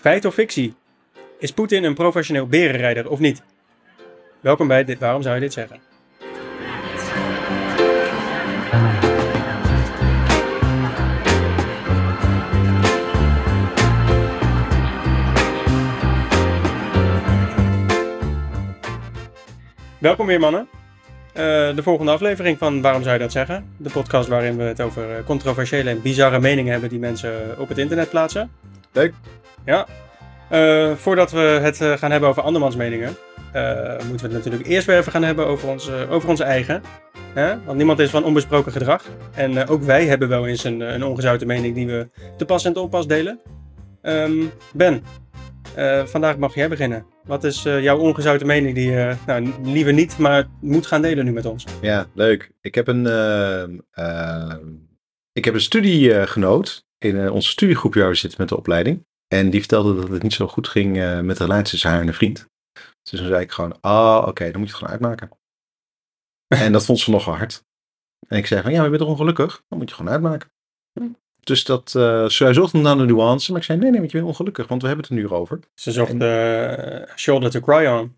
Feit of fictie? Is Poetin een professioneel berenrijder of niet? Welkom bij dit, Waarom zou je dit zeggen? Welkom weer mannen. Uh, de volgende aflevering van Waarom zou je dat zeggen? De podcast waarin we het over eh, controversiële en bizarre meningen hebben die mensen op het internet plaatsen. Leuk. Ja. Uh, voordat we het gaan hebben over andermans meningen, moeten we het natuurlijk eerst weer even gaan hebben over, ons, over onze eigen. Want niemand is van onbesproken gedrag. En ook wij hebben wel eens een, een ongezouten mening die we te pas en te onpas delen. Um, ben, vandaag mag jij beginnen. Wat is jouw ongezouten mening die je nou, liever niet, maar moet gaan delen nu met ons? Ja, leuk. Ik heb een, ehm, ik heb een studiegenoot in onze studiegroep waar we zitten met de opleiding. En die vertelde dat het niet zo goed ging met de relatie tussen haar en een vriend. Dus toen zei ik gewoon, ah, oh, oké, dan moet je het gewoon uitmaken. en dat vond ze nogal hard. En ik zei van, ja, maar je bent toch ongelukkig? Dan moet je gewoon uitmaken. Dus dat, uh, zij zocht naar de nuance, maar ik zei nee, nee, want je bent ongelukkig, want we hebben het er nu over. Ze zocht de uh, shoulder to cry on.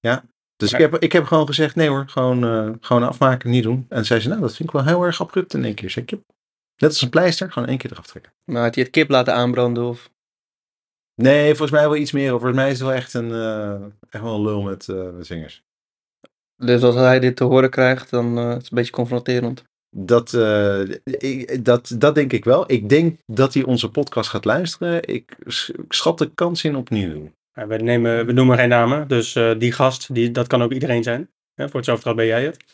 Ja, dus ik, heb, ik heb gewoon gezegd nee hoor, gewoon, uh, gewoon afmaken, niet doen. En zei ze nou, dat vind ik wel heel erg abrupt in één keer. Zeg ik, net als een pleister, gewoon één keer eraf trekken. Maar had hij het kip laten aanbranden of? Nee, volgens mij wel iets meer. Volgens mij is het wel echt een, echt wel een lul met, met zingers. Dus als hij dit te horen krijgt, dan is het een beetje confronterend. Dat, uh, ik, dat, dat denk ik wel. Ik denk dat hij onze podcast gaat luisteren. Ik schat de kans in opnieuw. Ja, we, nemen, we noemen geen namen, dus uh, die gast, die, dat kan ook iedereen zijn. Ja, voor hetzelfde ben jij het.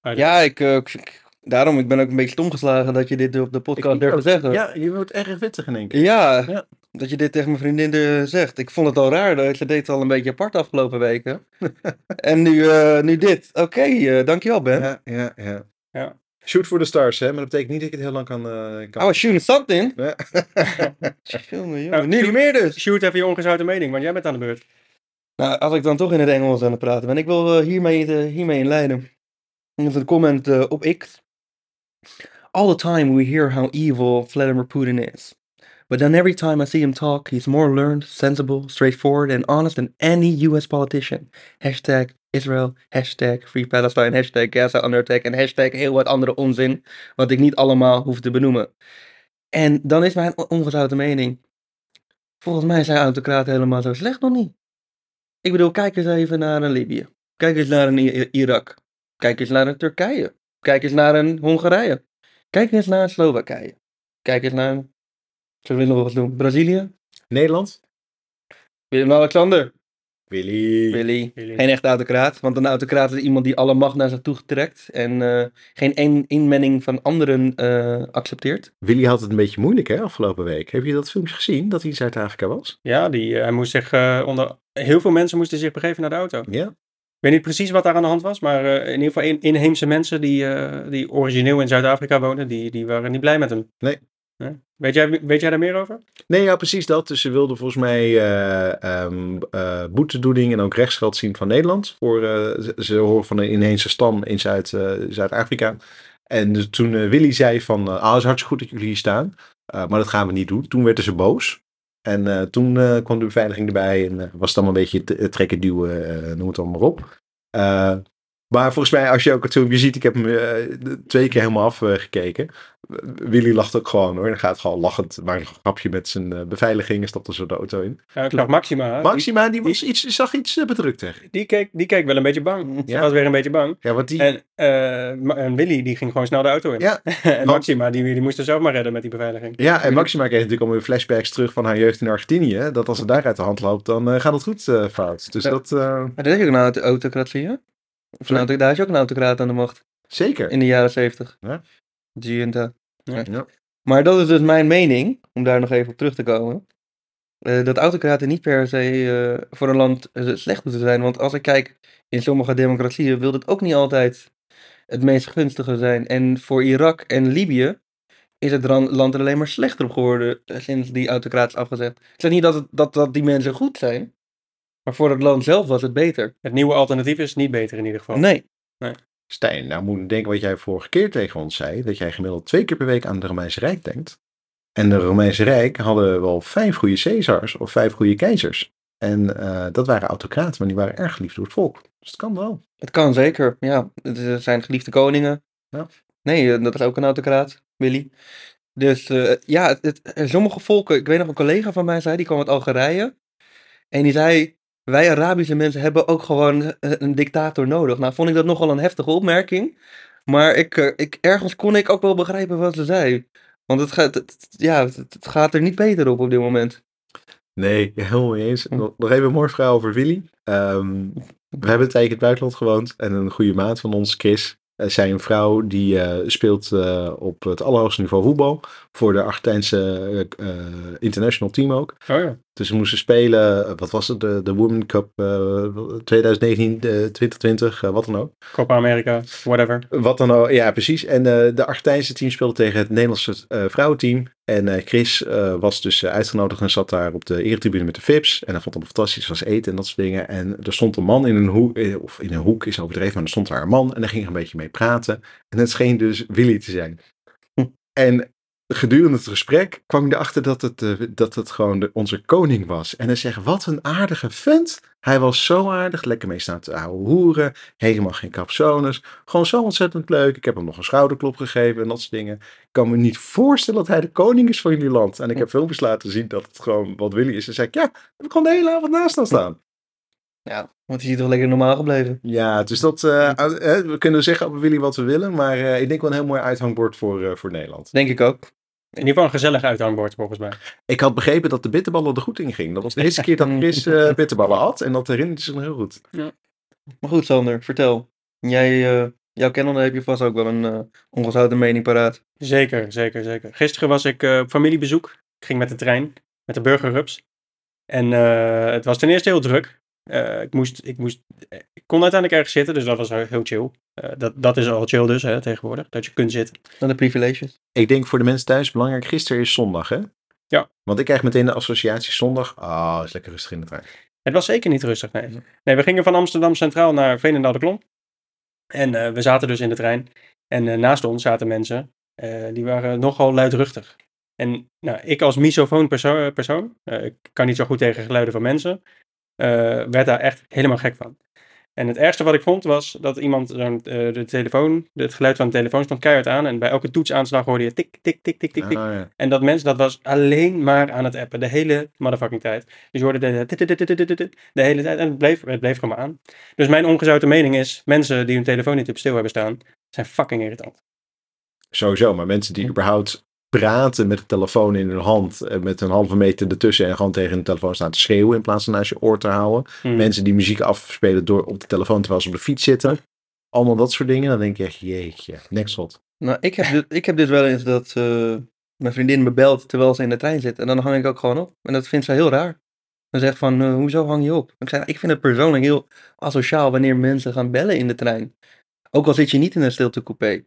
Ja, ik, uh, ik, daarom ik ben ook een beetje omgeslagen dat je dit op de podcast durft te zeggen. Ja, je wordt erg wittig in één keer. Ja, ja, dat je dit tegen mijn vriendin zegt. Ik vond het al raar, dat ze deed het al een beetje apart afgelopen weken. en nu, nu dit. Oké, okay, dankjewel Ben. Ja, ja, ja. ja. Shoot for the stars, hè? Maar dat betekent niet dat ik het heel lang kan... Uh, kan... I was shooting something. Ja. jongen, nou, nu niet meer dus. Shoot even je ongezouten mening, want jij bent aan de beurt. Nou, als ik dan toch in het Engels aan het praten ben. Ik wil uh, hiermee, uh, hiermee inleiden. Even een comment uh, op X. All the time we hear how evil Vladimir Putin is. But then every time I see him talk, he's more learned, sensible, straightforward and honest than any US politician. Hashtag Israel, hashtag Free Palestine, hashtag Gaza under attack en hashtag heel wat andere onzin, wat ik niet allemaal hoef te benoemen. En dan is mijn ongezouten mening, volgens mij zijn autocraten helemaal zo slecht nog niet. Ik bedoel, kijk eens even naar een Libië. Kijk eens naar een Irak. Kijk eens naar een Turkije. Kijk eens naar een Hongarije. Kijk eens naar een Slowakije. Kijk eens naar, zullen we nog wat doen, Brazilië? Nederland? Willem-Alexander. Willy. Willy. Geen echte autocraat, want een autocraat is iemand die alle macht naar zich toe trekt en uh, geen een inmenging van anderen uh, accepteert. Willy had het een beetje moeilijk hè, afgelopen week. Heb je dat filmpje gezien, dat hij in Zuid-Afrika was? Ja, die, uh, hij moest zich, onder, heel veel mensen moesten zich begeven naar de auto. Ja. Ik weet niet precies wat daar aan de hand was, maar in ieder geval in, inheemse mensen die, die origineel in Zuid-Afrika woonden, die, die waren niet blij met hem. Nee. Weet, jij, weet jij daar meer over? Nee, ja, precies dat. Dus ze wilden volgens mij uh, um, boetedoening en ook rechtsgeld zien van Nederland. Voor, ze horen van een inheemse stam in Zuid, Zuid-Afrika. En dus toen Willy zei van, ah, het is hartstikke goed dat jullie hier staan. maar dat gaan we niet doen. Toen werden ze boos. En toen kwam de beveiliging erbij en was het allemaal een beetje trekken, duwen, noem het allemaal maar op. Maar volgens mij, als je ook het filmpje ziet, ik heb hem uh, twee keer helemaal afgekeken. Willy lacht ook gewoon hoor. Dan gaat gewoon lachend, maar een grapje met zijn uh, beveiliging en stapte zo de auto in. Ja, ik dacht Maxima. Maxima, die, was iets, zag iets uh, bedrukt Die keek, die keek wel een beetje bang. Ja. was weer een beetje bang. Ja, want die... En, en Willy, die ging gewoon snel de auto in. Ja. en Maxima, die, die moest er zelf maar redden met die beveiliging. Ja, en Maxima kreeg natuurlijk alweer flashbacks terug van haar jeugd in Argentinië. Dat als ze daar uit de hand loopt, dan gaat het goed fout. Dus dat... Maar dat is ook nou de autocratie, hè? Of een auto, daar is ook een autocraat aan de macht. Zeker. In de jaren zeventig. Ja. Giunta. Ja. ja. Maar dat is dus mijn mening, om daar nog even op terug te komen. Uh, dat autocraten niet per se uh, voor een land uh, slecht moeten zijn. Want als ik kijk in sommige democratieën, wil het ook niet altijd het meest gunstige zijn. En voor Irak en Libië is het land er alleen maar slechter op geworden sinds die autocraat is afgezet. Ik zeg niet dat, het, dat, dat die mensen goed zijn. Maar voor het land zelf was het beter. Het nieuwe alternatief is niet beter in ieder geval. Nee. nee. Stijn, nou moet denken wat jij vorige keer tegen ons zei. Dat jij gemiddeld twee keer per week aan het Romeinse Rijk denkt. En de Romeinse Rijk hadden wel vijf goede Caesars of vijf goede keizers. En eh, dat waren autocraten, maar die waren erg geliefd door het volk. Dus het kan wel. Het kan zeker, ja. Het zijn geliefde koningen. Ja. Nee, eh, dat is ook een autocraat, Willy. Dus eh, ja, het, het- sommige volken, ik weet nog een collega van mij zei, die kwam uit Algerije. En die zei, wij Arabische mensen hebben ook gewoon eh, een dictator nodig. Nou, vond ik dat nogal een heftige opmerking. Maar ik, eh, ik, ergens kon ik ook wel begrijpen wat ze zei. Want het gaat, het- ja, het, het gaat er niet beter op op dit moment. Nee, helemaal mee eens. Hm. Nog, nog even een mooi verhaal over Willy. Ehm, we hebben een tijdje in het buitenland gewoond. En een goede maat van ons, Chris, eh, zijn vrouw, die eh, speelt eh, op het allerhoogste niveau voetbal. Voor de Argentijnse eh, international team ook. Oh ja. Dus ze moesten spelen, eh, wat was het, de, de Women Cup eh, 2019, eh, 2020, eh, wat dan ook. Copa America, whatever. Wat dan ook, ja precies. En eh, de Argentijnse team speelde tegen het Nederlandse eh, vrouwenteam. En Chris was dus uitgenodigd en zat daar op de eretribune met de VIP's. En hij vond het fantastisch, was eten en dat soort dingen. En er stond een man in een hoek, of in een hoek is overdreven, maar er stond daar een man. En daar ging er een beetje mee praten. En het scheen dus Willy te zijn. Hm. En gedurende het gesprek kwam ik erachter dat het, eh, dat het gewoon de, onze koning was. En hij zegt, wat een aardige vent. Hij was zo aardig, lekker mee staan te ouwe hoeren. Helemaal geen capsones. Gewoon zo ontzettend leuk. Ik heb hem nog een schouderklop gegeven en dat soort dingen. Ik kan me niet voorstellen dat hij de koning is van jullie land. En ik heb filmpjes laten zien dat het gewoon wat Willy is. En zei ik, ja, heb ik gewoon de hele avond naast hem staan. Ja, want die is toch lekker normaal gebleven. Ja, dus dat, eh, we kunnen zeggen over Willy wat we willen. Maar ik denk wel een heel mooi uithangbord voor, voor Nederland. Denk ik ook. In ieder geval een gezellig uithangbord volgens mij. Ik had begrepen dat de bitterballen er goed in gingen. Dat was de eerste keer dat Chris eh, bitterballen had. En dat herinnert zich nog heel goed. Maar goed, Sander, vertel. Jij, eh, jouw kennende heb je vast ook wel een eh ongezouten mening paraat. Zeker, zeker, zeker. Gisteren was ik eh, op familiebezoek. Ik ging met de trein, met de burgerrups. En eh, het was ten eerste heel druk. Eh, ik, moest, ik, moest, eh, ik kon uiteindelijk ergens zitten, dus dat was heel chill. Eh, dat, dat is al chill dus, hè, tegenwoordig, dat je kunt zitten. Dan de privileges. Ik denk voor de mensen thuis belangrijk. Gisteren is zondag, hè? Ja. Want ik krijg meteen de associatie zondag. Ah, is lekker rustig in de trein. Het was zeker niet rustig, nee. Nee, we gingen van Amsterdam Centraal naar Veenendaal de Klom. En eh, we zaten dus in de trein. En naast ons zaten mensen, eh, die waren nogal luidruchtig. En nou, ik als misofoon perso persoon, eh, ik kan niet zo goed tegen geluiden van mensen, werd daar echt helemaal gek van. En het ergste wat ik vond was dat iemand zo'n, eh, de telefoon, het geluid van de telefoon stond keihard aan. En bij elke toetsaanslag hoorde je tik, tik, tik, tik, tik, tik. Ah, ja. En dat mensen, dat was alleen maar aan het appen. De hele motherfucking tijd. Dus je hoorde de, de hele tijd. En het bleef, het bleef gewoon maar aan. Dus mijn ongezouten mening is, mensen die hun telefoon niet op stil hebben staan, zijn fucking irritant. Sowieso, maar mensen die überhaupt praten met de telefoon in hun hand. eh, Met een halve meter ertussen en gewoon tegen de telefoon staan te schreeuwen. In plaats van naast je oor te houden. Hmm. Mensen die muziek afspelen door op de telefoon terwijl ze op de fiets zitten. Allemaal dat soort dingen. Dan denk je echt, jeetje, nekslot. Nou, ik heb, dit, ik heb dit wel eens dat eh, mijn vriendin me belt terwijl ze in de trein zit. En dan hang ik ook gewoon op. En dat vindt zij heel raar. Dan zegt van, eh, hoezo hang je op? Ik zei, ik vind het persoonlijk heel asociaal wanneer mensen gaan bellen in de trein. Ook al zit je niet in een stiltecoupé.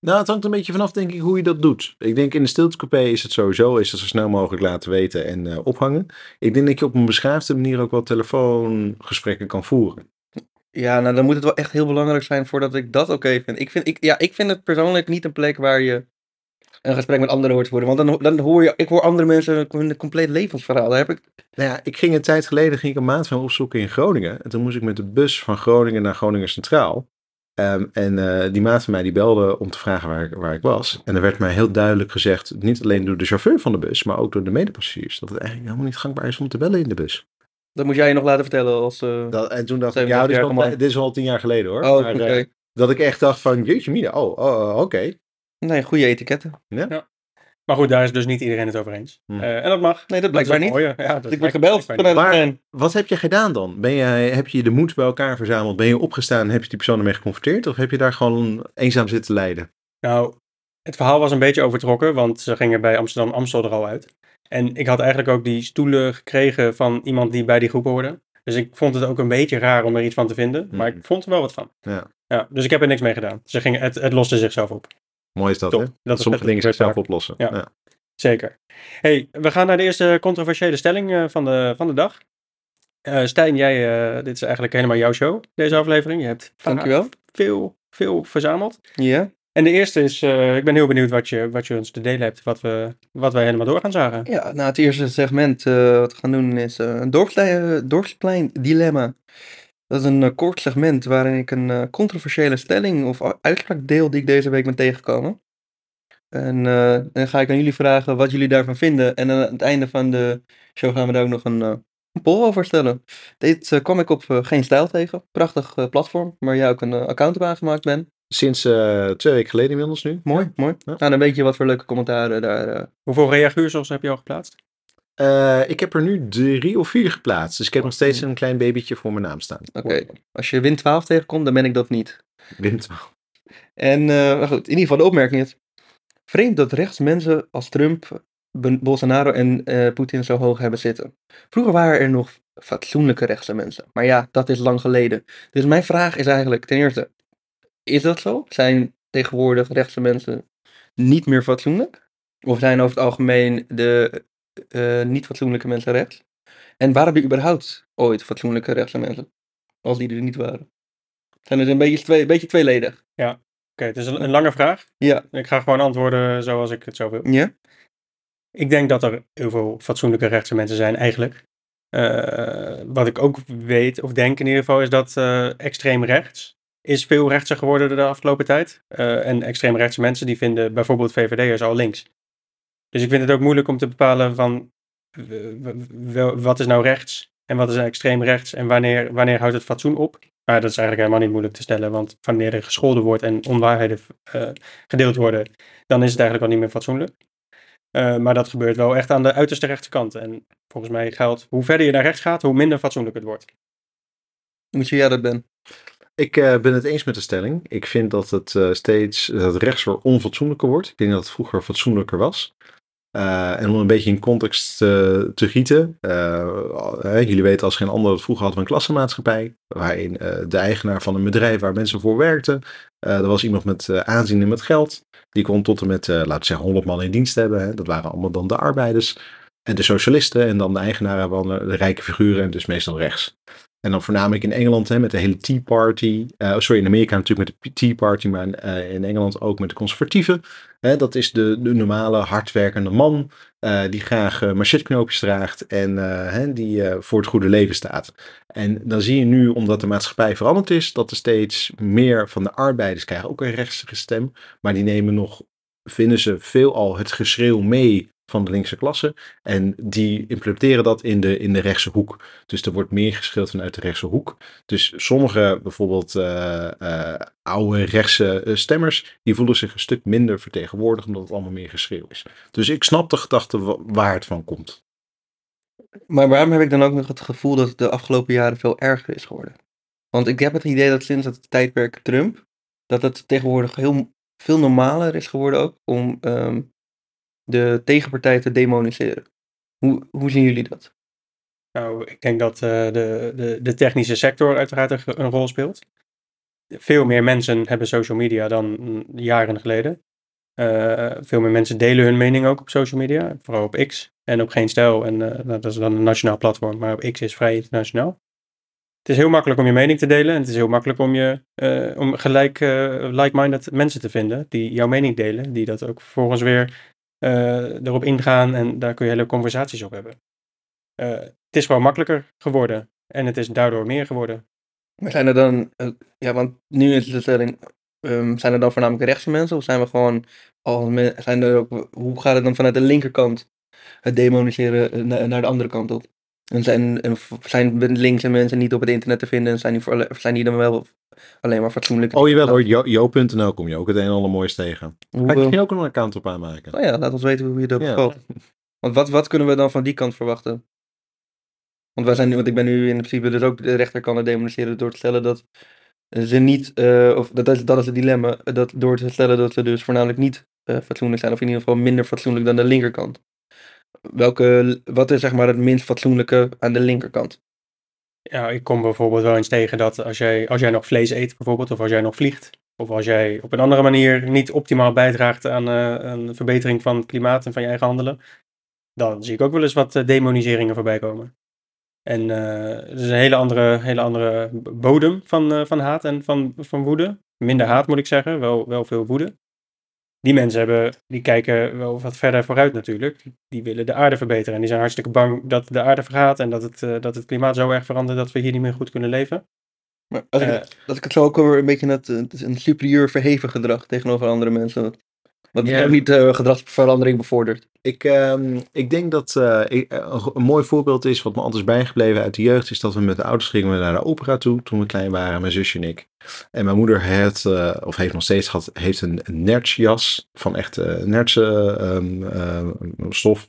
Nou, het hangt een beetje vanaf, denk ik, hoe je dat doet. Ik denk in de stiltecoupé is het sowieso, is het zo snel mogelijk laten weten en eh, ophangen. Ik denk dat je op een beschaafde manier ook wel telefoongesprekken kan voeren. Ja, nou dan moet het wel echt heel belangrijk zijn voordat ik dat oké vind. Ik vind, ik, ja, ik vind het persoonlijk niet een plek waar je een gesprek met anderen hoort voeren. Want dan, dan hoor je, ik hoor andere mensen hun compleet levensverhaal. Daar heb ik, Nou ja, ik ging een tijd geleden ging ik een maand van opzoeken in Groningen. En toen moest ik met de bus van Groningen naar Groningen Centraal. Ehm, en eh, die maat van mij die belde om te vragen waar ik, waar ik was. En er werd mij heel duidelijk gezegd, niet alleen door de chauffeur van de bus, maar ook door de medepassagiers, dat het eigenlijk helemaal niet gangbaar is om te bellen in de bus. dat moet jij je nog laten vertellen als... eh, Dat, en toen dacht ik, 37 ja, dit is, al, dit is al tien jaar geleden hoor. oh, Maar, eh, dat ik echt dacht van, jeetje mina, oh, oh, oh, oké. Nee, goede etiketten. Maar goed, daar is dus niet iedereen het over eens. Hmm. Eh, en dat mag. Nee, dat Dat blijkbaar het niet. Ja, dat ik blijkt- gebeld vanuit Maar-. Wat heb je gedaan dan? Ben jij, heb je de moed bij elkaar verzameld? Ben je opgestaan en heb je die persoon ermee geconfronteerd? Of heb je daar gewoon eenzaam zitten lijden? Nou, het verhaal was een beetje overtrokken, want ze gingen bij Amsterdam Amstel er al uit. En ik had eigenlijk ook die stoelen gekregen van iemand die bij die groep hoorde. Dus ik vond het ook een beetje raar om er iets van te vinden. Maar Mhm. ik vond er wel wat van. Ja. Ja, dus ik heb er niks mee gedaan. Ze gingen, het, het loste zichzelf op. Mooi is dat, Top. hè? Dat sommige dingen zichzelf oplossen. Ja. Ja. Zeker. hey, we gaan naar de eerste controversiële stelling eh, van, de, van de dag. Eh Stijn, jij, eh, dit is eigenlijk helemaal jouw show, deze aflevering. Je hebt Dankjewel. veel, veel verzameld. Ja. En de eerste is, eh, ik ben heel benieuwd wat je, wat je ons te delen hebt, wat, we, wat wij helemaal door gaan zagen. Ja, nou het eerste segment eh, wat we gaan doen is eh, een dorpsplein, dorpsplein dilemma. Dat is een eh, kort segment waarin ik een eh, controversiële stelling of u- uitspraak deel die ik deze week ben tegengekomen. En eh, dan ga ik aan jullie vragen wat jullie daarvan vinden. En aan het einde van de show gaan we daar ook nog een, eh, een poll over stellen. Dit eh, kwam ik op eh, Geen Stijl tegen. Prachtig eh, platform waar jij ook een eh, account op aangemaakt bent. Sinds eh, twee weken geleden inmiddels nu. Mooi, mooi. Ja. Nou, dan weet je wat voor leuke commentaren daar... eh, Hoeveel reaguursels heb je al geplaatst? Eh, ik heb er nu drie of vier geplaatst. Dus ik heb nog steeds een klein babytje voor mijn naam staan. Oké, als je Win 12 tegenkomt, dan ben ik dat niet. Wint. En eh, maar goed, in ieder geval de opmerking is... Vreemd dat rechts mensen als Trump, Bolsonaro en eh Poetin zo hoog hebben zitten. Vroeger waren er nog fatsoenlijke rechtse mensen. Maar ja, dat is lang geleden. Dus mijn vraag is eigenlijk ten eerste... Is dat zo? Zijn tegenwoordig rechtse mensen niet meer fatsoenlijk? Of zijn over het algemeen de eh, niet fatsoenlijke mensen rechts? En waren er überhaupt ooit fatsoenlijke rechtse mensen? Als die er niet waren. Zijn het een beetje, twee, beetje tweeledig? Oké, het is een, een lange vraag. Ja. Ik ga gewoon antwoorden zoals ik het zo wil. Ja? Ik denk dat er heel veel fatsoenlijke rechtse mensen zijn eigenlijk. Eh, wat ik ook weet, of denk in ieder geval, is dat eh, extreem rechts is veel rechtser geworden de afgelopen tijd. En extreem rechtse mensen die vinden bijvoorbeeld VVD'ers al links. Dus ik vind het ook moeilijk om te bepalen van wat is nou rechts en wat is nou extreem rechts en wanneer, wanneer houdt het fatsoen op. Maar dat is eigenlijk helemaal niet moeilijk te stellen, want wanneer er gescholden wordt en onwaarheden eh, gedeeld worden, dan is het eigenlijk al niet meer fatsoenlijk. Eh, maar dat gebeurt wel echt aan de uiterste rechterkant. En volgens mij geldt, hoe verder je naar rechts gaat, hoe minder fatsoenlijk het wordt. Hoe zie jij dat, Ben? Ik eh, ben het eens met de stelling. Ik vind dat het eh, steeds dat het rechts weer onfatsoenlijker wordt. Ik denk dat het vroeger fatsoenlijker was. Eh, en om een beetje in context eh, te gieten. eh, jullie weten als geen ander, dat vroeger hadden we een klassenmaatschappij. Waarin de eigenaar van een bedrijf waar mensen voor werkten. er was iemand met aanzien en met geld. Die kon tot en met, laten we zeggen, 100 man in dienst hebben. Hè. Dat waren allemaal dan de arbeiders. En de socialisten. En dan de eigenaren van de, rijke figuren. En dus meestal rechts. En dan voornamelijk in Engeland hè, met de hele Tea Party. Sorry, in Amerika natuurlijk met de Tea Party, maar eh, in Engeland ook met de conservatieven. Hè, dat is de, de normale hardwerkende man eh, die graag uh, machetknoopjes draagt en eh, hè, die voor het goede leven staat. En dan zie je nu, omdat de maatschappij veranderd is, dat er steeds meer van de arbeiders krijgen ook een rechtse stem. Maar die nemen nog, vinden ze veelal het geschreeuw mee van de linkse klasse. En die implementeren dat in de, in de rechtse hoek. Dus er wordt meer geschreeuwd vanuit de rechtse hoek. Dus sommige bijvoorbeeld uh, uh, oude rechtse uh, stemmers, die voelen zich een stuk minder vertegenwoordigd omdat het allemaal meer geschreeuw is. Dus ik snap de gedachte waar het van komt. Maar waarom heb ik dan ook nog het gevoel dat het de afgelopen jaren veel erger is geworden? Want ik heb het idee dat sinds het tijdperk Trump, dat het tegenwoordig heel veel normaler is geworden ook om um, de tegenpartij te demoniseren. Hoe, hoe zien jullie dat? Nou, ik denk dat uh, de, de, de technische sector uiteraard een, rol speelt. Veel meer mensen hebben social media dan jaren geleden. Uh, veel meer mensen delen hun mening ook op social media, vooral op X en op Geen Stijl. En uh, dat is dan een nationaal platform, maar op X is vrij internationaal. Het is heel makkelijk om je mening te delen en het is heel makkelijk om, je, om gelijk like-minded mensen te vinden die jouw mening delen, die dat ook vervolgens weer erop ingaan en daar kun je hele conversaties op hebben. Uh, het is gewoon makkelijker geworden en het is daardoor meer geworden. Maar zijn er dan, uh, ja, want nu is de stelling, um, zijn er dan voornamelijk rechtse mensen of zijn we gewoon, al, zijn er ook, hoe gaat het dan vanuit de linkerkant het demoniseren naar de andere kant op? En zijn, en zijn linkse mensen niet op het internet te vinden en zijn die, voor, zijn die dan wel alleen maar fatsoenlijk? Oh jawel hoor, jo.nl kom je ook het een en ander moois tegen. Ga ik misschien ook een account op aanmaken? Oh ja, laat ons weten hoe je dat bevalt. Ja. Want wat, wat kunnen we dan van die kant verwachten? Want, wij zijn, want ik ben nu in principe dus ook de rechterkant demoniseren door te stellen dat ze niet, uh, of dat is, dat is het dilemma, dat door te stellen dat ze dus voornamelijk niet uh, fatsoenlijk zijn, of in ieder geval minder fatsoenlijk dan de linkerkant. Welke, wat is zeg maar het minst fatsoenlijke aan de linkerkant? Ja, ik kom bijvoorbeeld wel eens tegen dat als jij, als jij nog vlees eet bijvoorbeeld, of als jij nog vliegt, of als jij op een andere manier niet optimaal bijdraagt aan een verbetering van het klimaat en van je eigen handelen, dan zie ik ook wel eens wat demoniseringen voorbij komen. En uh, is een hele andere, hele andere bodem van, van haat en van, van woede. Minder haat moet ik zeggen, wel, wel veel woede. Die mensen hebben, die kijken wel wat verder vooruit natuurlijk. Die willen de aarde verbeteren. En die zijn hartstikke bang dat de aarde vergaat en dat het, eh, dat het klimaat zo erg verandert dat we hier niet meer goed kunnen leven. Maar als, ik, Eh. als ik het zo ook weer een beetje net, het is een superieur verheven gedrag tegenover andere mensen. Wat Ja. ook niet eh, gedragsverandering bevordert. Ik, ehm, ik denk dat eh, ik- eh, een, mooi voorbeeld is, wat me altijd is bijgebleven uit de jeugd, is dat we met de ouders gingen naar de opera toe toen we klein waren, mijn zusje en ik. En mijn moeder heeft, eh, of heeft nog steeds gehad, heeft een, nertsjas van echt nertse ehm, eh, stof.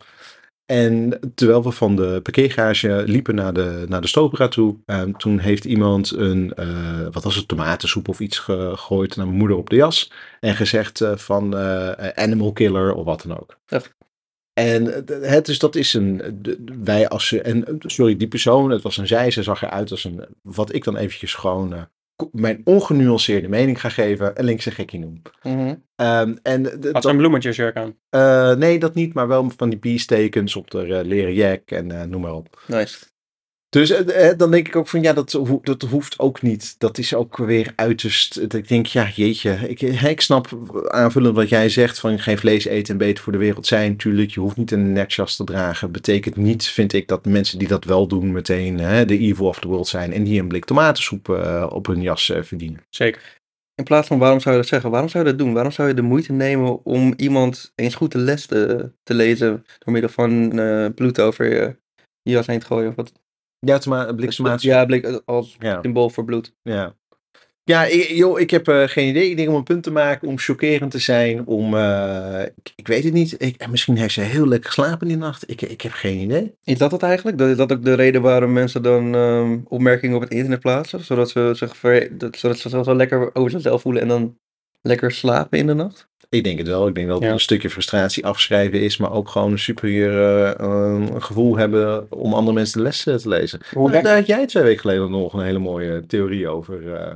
En terwijl we van de parkeergarage liepen naar de, naar de stoopera toe, ehm, toen heeft iemand een, eh, wat was het, tomatensoep of iets gegooid naar mijn moeder op de jas. En gezegd eh, van eh, animal killer of wat dan ook. En het, dus dat is een, wij als ze, en sorry, die persoon, het was een zij, ze zag eruit als een, wat ik dan eventjes gewoon mijn ongenuanceerde mening ga geven, een linkse gekkie noem. Ehm, en d- Had dat- ze een bloemetjesjurk aan. eh, nee, dat niet, maar wel van die peace-tekens op de eh, leren jack en eh, noem maar op. Nice. Dus eh, eh, dan denk ik ook van ja, dat, ho- dat hoeft ook niet. Dat is ook weer uiterst. dat Ik denk, ja, jeetje. Ik, eh, ik snap aanvullend wat jij zegt: van geen vlees eten en beter voor de wereld zijn. Tuurlijk, je hoeft niet een netjas te dragen. Betekent niet, vind ik, dat mensen die dat wel doen, meteen hè, de evil of the world zijn. en die een blik tomatensoep eh, op hun jas eh, verdienen. Zeker. In plaats van waarom zou je dat zeggen? Waarom zou je dat doen? Waarom zou je de moeite nemen om iemand eens goed de les te, te lezen door middel van eh, bloed over je, je jas heen te gooien? Of wat? Ja. Ja, blik als Ja. symbool voor bloed. Ja. Ja, ik, joh, ik heb eh, geen idee. Ik denk om een punt te maken, om chockerend te zijn, om... eh, ik, ik weet het niet. Ik, en misschien heeft ze heel lekker geslapen die nacht. Ik, ik heb geen idee. Is dat het eigenlijk? Dat is dat ook de reden waarom mensen dan ehm, opmerkingen op het internet plaatsen? Zodat ze zich ver, dat, zodat ze zich wel lekker over zichzelf voelen en dan lekker slapen in de nacht? Ik denk het wel. Ik denk dat het Ja. een stukje frustratie afschrijven is, maar ook gewoon een superieur eh, gevoel hebben om andere mensen de les te lezen. Hoe Daar, werkt daar had jij twee weken geleden nog een hele mooie theorie over. eh.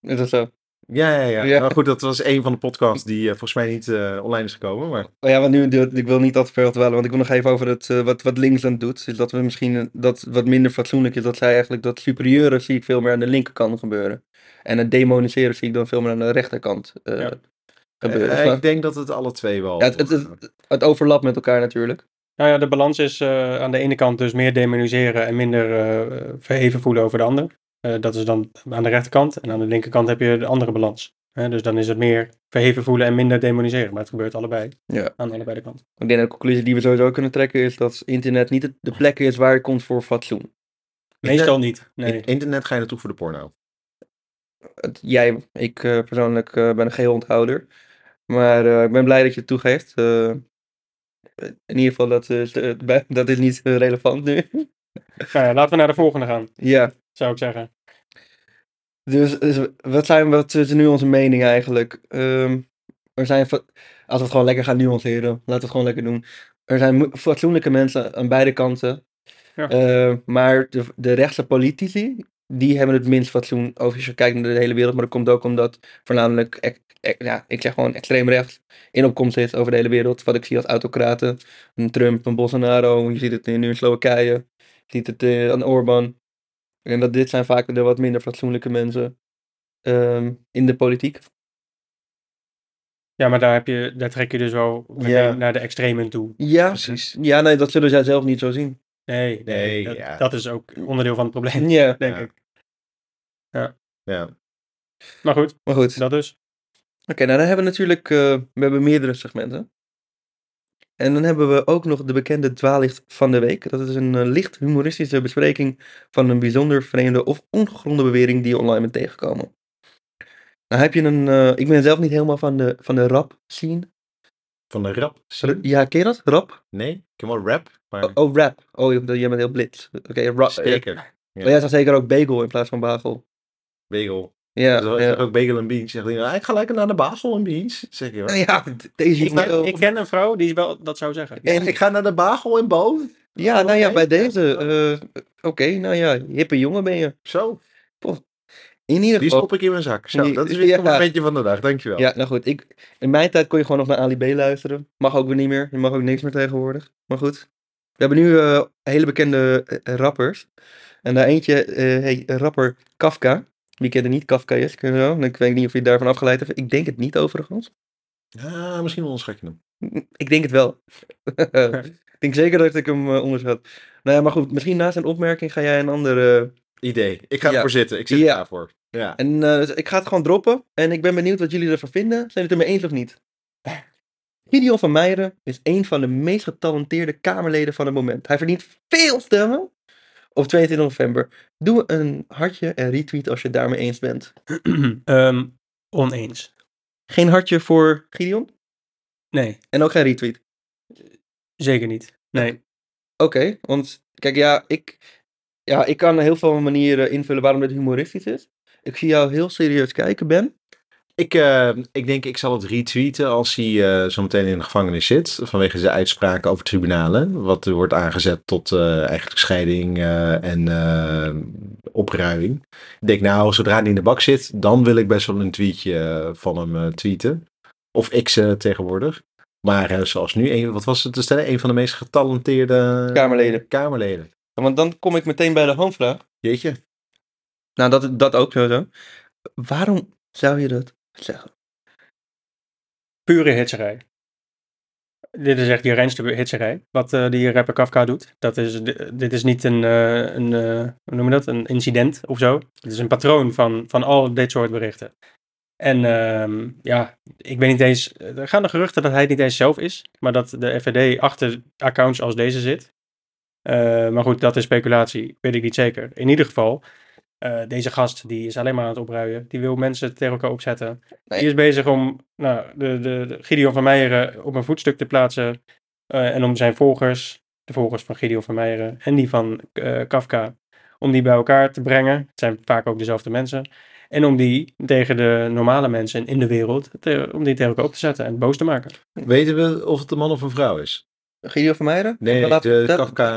Is dat zo? Ja, ja, ja. Ja. Maar goed, dat was een van de podcasts die eh, volgens mij niet eh, online is gekomen. Maar Oh ja, want nu, ik wil niet te veel dwalen, want ik wil nog even over het, wat, wat Linksland doet. Is dat we misschien dat wat minder fatsoenlijk is, dat zij eigenlijk dat superieuren zie ik veel meer aan de linkerkant gebeuren. En het demoniseren zie ik dan veel meer aan de rechterkant eh, Ja. Gebeuren. eh, Maar- ik denk dat het alle twee wel. ja, het, het, het, het overlapt met elkaar natuurlijk. Nou ja, de balans is eh, aan de ene kant dus meer demoniseren en minder eh, verheven voelen over de ander. Eh, dat is dan aan de rechterkant. En aan de linkerkant heb je de andere balans. Hè, dus dan is het meer verheven voelen en minder demoniseren. Maar het gebeurt allebei. Ja. Aan allebei de kanten. Ik denk dat de conclusie die we sowieso kunnen trekken is dat internet niet de plek is waar je komt voor fatsoen. Meestal niet. Nee. internet ga je naartoe voor de porno. Het- jij, ik eh, persoonlijk eh, ben een geheel onthouder. Maar eh, ik ben blij dat je het toegeeft. Eh, in ieder geval, dat is, eh, dat is niet relevant nu. Nou ja, laten we naar de volgende gaan, ja, zou ik zeggen. dus, dus wat, zijn, wat is nu onze mening eigenlijk? Ehm, er zijn, als we het gewoon lekker gaan nuanceren, laten we het gewoon lekker doen. Er zijn fatsoenlijke mensen aan beide kanten. Ja. Maar de, de rechtse politici, die hebben het minst fatsoen over als je kijkt naar de hele wereld. Maar dat komt ook omdat voornamelijk, ja, ik zeg gewoon extreem rechts in opkomst is over de hele wereld. Wat ik zie als autocraten. Een Trump, een Bolsonaro, je ziet het nu in Slowakije. Je ziet het eh, aan Orbán. En dat dit zijn vaak de wat minder fatsoenlijke mensen ehm, in de politiek. Ja, maar daar, heb je, daar trek je dus wel Ja. naar de extremen toe. Ja, Precies. ja nee, dat zullen zij zelf niet zo zien. Nee, nee, Nee, dat, ja. dat is ook onderdeel van het probleem, Ja, denk Ja. ik. Ja. Maar goed, maar goed. dat dus. Oké, nou dan hebben we natuurlijk, eh, we hebben meerdere segmenten. En dan hebben we ook nog de bekende dwaallicht van de week. Dat is een eh, licht humoristische bespreking van een bijzonder vreemde of ongegronde bewering die je online bent tegengekomen. Nou heb je een, eh, ik ben zelf niet helemaal van de, van de rap scene. Van de rap. Ja, ken je dat? Rap? Nee, ik ken wel rap, maar Oh, oh, rap. Oh, je- jij bent heel blitz. Oké, rap. zeker. Maar jij zegt zeker ook bagel in plaats van bagel. Bagel. Ja, Zo, ja. zeg ook bagel en beans. Hij, nou, ik ga lekker naar de bagel en beans. Zeg je wel. Ja, deze Ik, jongen- ik ken een vrouw die wel dat zou zeggen. Ja, ik ga naar de bagel en boven. Ja, nou ja, bij deze. eh, Oké, nou ja, hippe jongen ben je. Zo, In ieder die geval. stop ik in mijn zak. Zo, Die- dat is weer ja. een momentje van de dag. Dankjewel. Ja, nou goed. Ik, in mijn tijd kon je gewoon nog naar Ali B luisteren. Mag ook weer niet meer. Je mag ook niks meer tegenwoordig. Maar goed. We hebben nu eh, hele bekende eh, rappers. En daar eentje eh heet rapper Kafka. Wie kent er niet? Kafka is. wel. Ik weet niet of je daarvan afgeleid hebt. Ik denk het niet overigens. Ja, misschien onderschat je hem. Ik denk het wel. ik denk zeker dat ik hem onderschat. Nou ja, maar goed, misschien na zijn opmerking ga jij een andere... Idee. Ik ga Ja. ervoor zitten. Ik zit Ja. er klaar voor. Ja. En eh, dus ik ga het gewoon droppen. En ik ben benieuwd wat jullie ervan vinden. Zijn jullie het ermee eens of niet? Gideon van Meijeren is een van de meest getalenteerde Kamerleden van het moment. Hij verdient veel stemmen. Op 22 november. Doe een hartje en retweet als je het daarmee eens bent. Ehm, oneens. Geen hartje voor Gideon? Nee, En ook geen retweet. zeker niet. Nee. Oké, want kijk, ja ik, ja, ik kan heel veel manieren invullen waarom dit humoristisch is. Ik zie jou heel serieus kijken, Ben. Ik, eh, ik denk, ik zal het retweeten als hij eh zo meteen in de gevangenis zit. Vanwege zijn uitspraken over tribunalen. Wat er wordt aangezet tot eh, eigenlijk scheiding eh, en opruiming. Ik denk, nou, zodra hij in de bak zit, dan wil ik best wel een tweetje van hem tweeten. Of X eh, tegenwoordig. Maar zoals nu, een, wat was het te stellen? Een van de meest getalenteerde Kamerleden. Kamerleden. Want dan kom ik meteen bij de handvraag. Jeetje. Nou, dat, dat ook sowieso. Waarom zou je dat zeggen? Pure hitserij. Dit is echt die reinste hitserij. Wat eh, die rapper Kafka doet. Dat is, di- dit is niet een, eh, een eh, hoe noem je dat? Een incident of zo. Het is een patroon van, van al dit soort berichten. En ehm, ja, ik weet niet eens. Er gaan de geruchten dat hij het niet eens zelf is. Maar dat de FVD achter accounts als deze zit. Eh, maar goed, dat is speculatie. Weet ik niet zeker. In ieder geval, eh, deze gast die is alleen maar aan het opruien. Die wil mensen tegen elkaar opzetten. Nee. Die is bezig om nou, de, de, de Gideon van Meijeren op een voetstuk te plaatsen. eh, en om zijn volgers, de volgers van Gideon van Meijeren en die van eh, Kafka, om die bij elkaar te brengen. Het zijn vaak ook dezelfde mensen. En om die tegen de normale mensen in de wereld, te- om die tegen elkaar op te zetten en boos te maken. Weten we of het een man of een vrouw is? Gideon van Meijeren? Nee, laat- de dat- Kafka...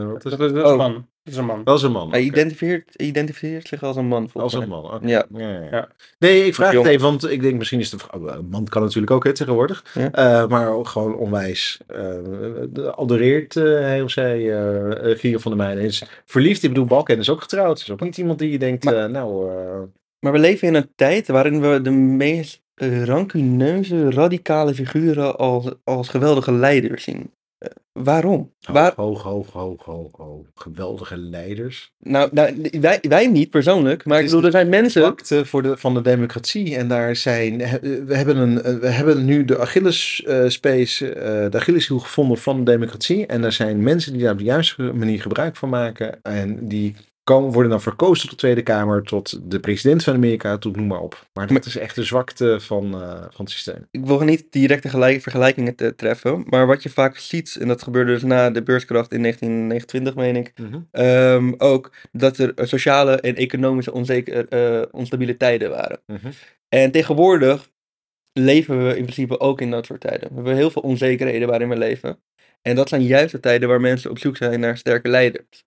eh, wat is Dat het? is, dat is Oh. een man. Dat is een man. Dat is een man. Hij identificeert, identificeert zich als een man. Als een man. Ja. Ja, ja, ja. Ja. Nee, ik vraag het even, want ik denk misschien is een vrouw. Een man kan natuurlijk ook hè, tegenwoordig. Ja. Eh, maar ook gewoon onwijs. eh adoreert eh, hij of zij eh uh, van der Meijden. Is verliefd. Ik bedoel, Balken is ook getrouwd. Is ook niet iemand die je denkt, Maar- nou... eh, Maar we leven in een tijd waarin we de meest rancuneuze, radicale figuren als, als geweldige leiders zien. Eh, waarom? hoog, Waar, hoog, hoog, hoog, hoog, hoog. Geweldige leiders. nou, nou, wij, wij niet persoonlijk, maar ik bedoel, er zijn mensen... Pakte voor de, van de democratie. En daar zijn... he- We hebben, een, eh, we hebben nu de Achilles eh, space, eh, de Achilleshiel gevonden van de democratie. En er zijn mensen die daar op de juiste manier gebruik van maken. En die komen, worden dan verkozen tot de Tweede Kamer, tot de president van Amerika, tot noem maar op. Maar dat is echt de zwakte van, eh, van het systeem. Ik wil niet directe gelijk, vergelijkingen te treffen, maar wat je vaak ziet, en dat gebeurde dus na de beurskracht in 1929, meen ik, ehm, ook dat er sociale en economische onzeker, eh, onstabiele tijden waren. Mhm. En tegenwoordig leven we in principe ook in dat soort tijden. We hebben heel veel onzekerheden waarin we leven. En dat zijn juist de tijden waar mensen op zoek zijn naar sterke leiders.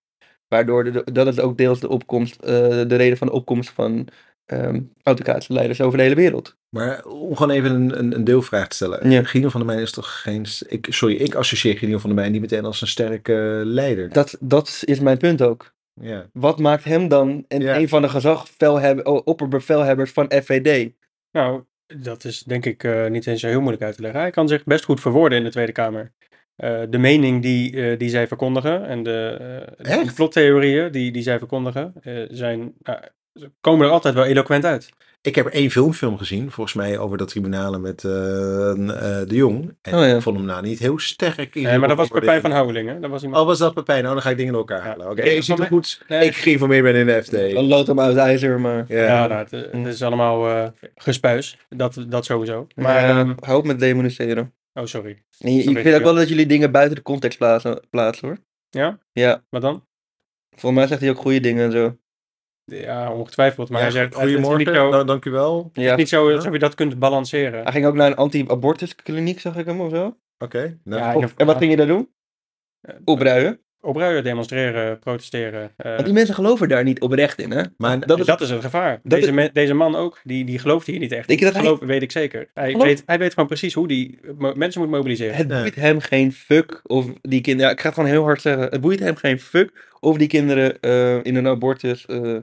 Waardoor de, dat is ook deels de opkomst, eh, de reden van de opkomst van ehm autocratische leiders over de hele wereld. Maar om gewoon even een, een, een deelvraag te stellen. Ja. Gideon van der Meijden is toch geen... Ik, sorry, ik associeer Gideon van der Meijden niet meteen als een sterke leider. Dat, dat is mijn punt ook. Ja. Wat maakt hem dan een, Ja. een van de gezagvelhebber, opperbevelhebbers van FVD? Nou, dat is denk ik eh, niet eens zo heel moeilijk uit te leggen. Hij kan zich best goed verwoorden in de Tweede Kamer. Eh, de mening die, eh, die zij verkondigen en de, complottheorieën die, die zij verkondigen, eh, zijn, nou, ze komen er altijd wel eloquent uit. Ik heb er één filmfilm gezien, volgens mij over dat tribunalen met eh, eh, de Jong. En Oh ja. ik vond hem nou niet heel sterk. in Nee, maar dat was. Pepijn van Houwelingen. Dat was iemand... Oh, was dat Pepijn? Nou, dan ga ik dingen door elkaar Ja. halen. Oké, Nee, je ziet er mij- goed. Nee. Ik geïnformeerd ben in de FD. Een lood uit ijzer, maar... Ja. Ja, nou, het, het is allemaal eh gespuis. Dat, dat sowieso. Maar, Maar ehm, hou op met demoniseren. Oh, sorry. En je- ik vind ook ja. wel dat jullie dingen buiten de context plaatsen, plaatsen hoor. Ja? Ja, Wat dan? volgens mij zegt hij ook goede dingen en zo. Ja, ongetwijfeld. Maar Ja, hij zegt, goedemorgen, zo, nou, dank u wel. Oké, het Ja. is niet zo alsof je dat kunt balanceren. Hij ging ook naar een anti-abortuskliniek, zag ik hem of zo. nou, Ja, Of- en wat ging je daar doen? Eh, Opruien. Opruien, demonstreren, protesteren. eh, Want die mensen geloven daar niet oprecht in, hè? maar dat dat, is- is, het gevaar. dat Deze, is- me- deze man ook, die, die gelooft hier niet echt. Denk je dat hij- Geloof, weet ik zeker. Hij Geloof- weet, hij weet gewoon precies hoe die mo- mensen moet mobiliseren. Het boeit hem geen fuck of die kinderen... Ja, ik ga het gewoon heel hard zeggen. Het boeit hem geen fuck of die kinderen eh, in een abortus... eh,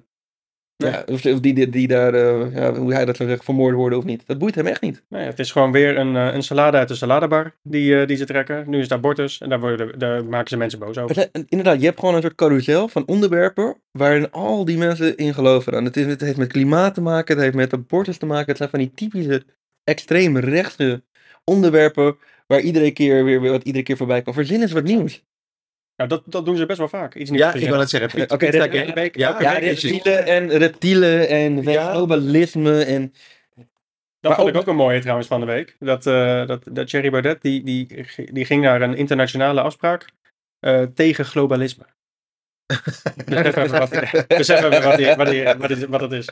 Nee. Ja, of, die, die, die daar, eh, ja, hoe hij dat zou zeggen, vermoord worden of niet. Dat boeit hem echt niet. Nee, het is gewoon weer een, eh, een salade uit de saladebar die, eh, die ze trekken. Nu is het abortus en daar, worden, daar maken ze mensen boos over. Inderdaad, je hebt gewoon een soort carousel van onderwerpen waarin al die mensen in geloven. En het, is, het heeft met klimaat te maken, het heeft met abortus te maken. Het zijn van die typische extreem rechtse onderwerpen waar iedere keer weer weer wat iedere keer voorbij komt. Verzin eens wat nieuws. Nou, dat, dat doen ze best wel vaak. Iets niet Ja, ik wil het zeggen. Oké, week- Ja, Ja, reptielen en reptielen en Ja. globalisme en Dat Maar vond ook- ik ook een mooie trouwens van de week. Dat, eh dat, dat Thierry Baudet, die, die, die ging naar een internationale afspraak eh, tegen globalisme. Besef even wat, die, wat, die, wat, het- wat het is.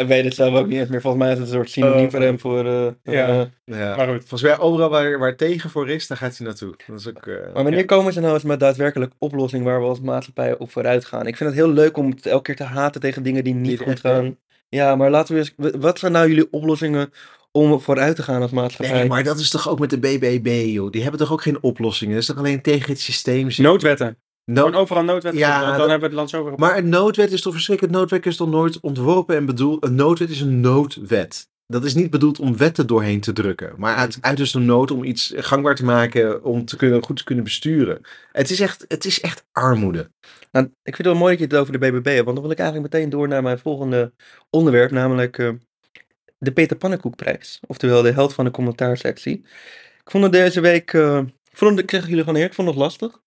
ik weet het zelf ook niet eens meer. Volgens mij is het een soort synoniem Oh. voor hem voor... eh, Ja. eh, Ja. Maar goed. Volgens mij overal waar, waar tegen voor is, daar gaat hij naartoe. Dat is ook... eh, Maar wanneer komen ze nou eens met daadwerkelijk oplossing waar we als maatschappij op vooruit gaan? Ik vind het heel leuk om het elke keer te haten tegen dingen die niet Niet goed echt, gaan. Ja, maar laten we eens. Wat zijn nou jullie oplossingen om vooruit te gaan als maatschappij? Nee, maar dat is toch ook met de BBB, joh. Die hebben toch ook geen oplossingen? Dat is toch alleen tegen het systeem zitten? Noodwetten. No- Gewoon overal noodwetten. Ja, dan, hebben we het land zo weer op. Maar een noodwet is toch verschrikkelijk? Noodwet is toch nooit ontworpen en bedoeld? Een noodwet is een noodwet. Dat is niet bedoeld om wetten doorheen te drukken. Maar uit, uit dus de nood om iets gangbaar te maken, om te kunnen, goed te kunnen besturen. Het is echt, het is echt armoede. Nou, ik vind het wel mooi dat je het over de BBB hebt, want dan wil ik eigenlijk meteen door naar mijn volgende onderwerp, namelijk eh, de Peter Pannenkoekprijs. Oftewel de held van de commentaarsectie. Ik vond het deze week, eh, ik, vond het, ik zeg jullie gewoon eerlijk, ik vond het lastig.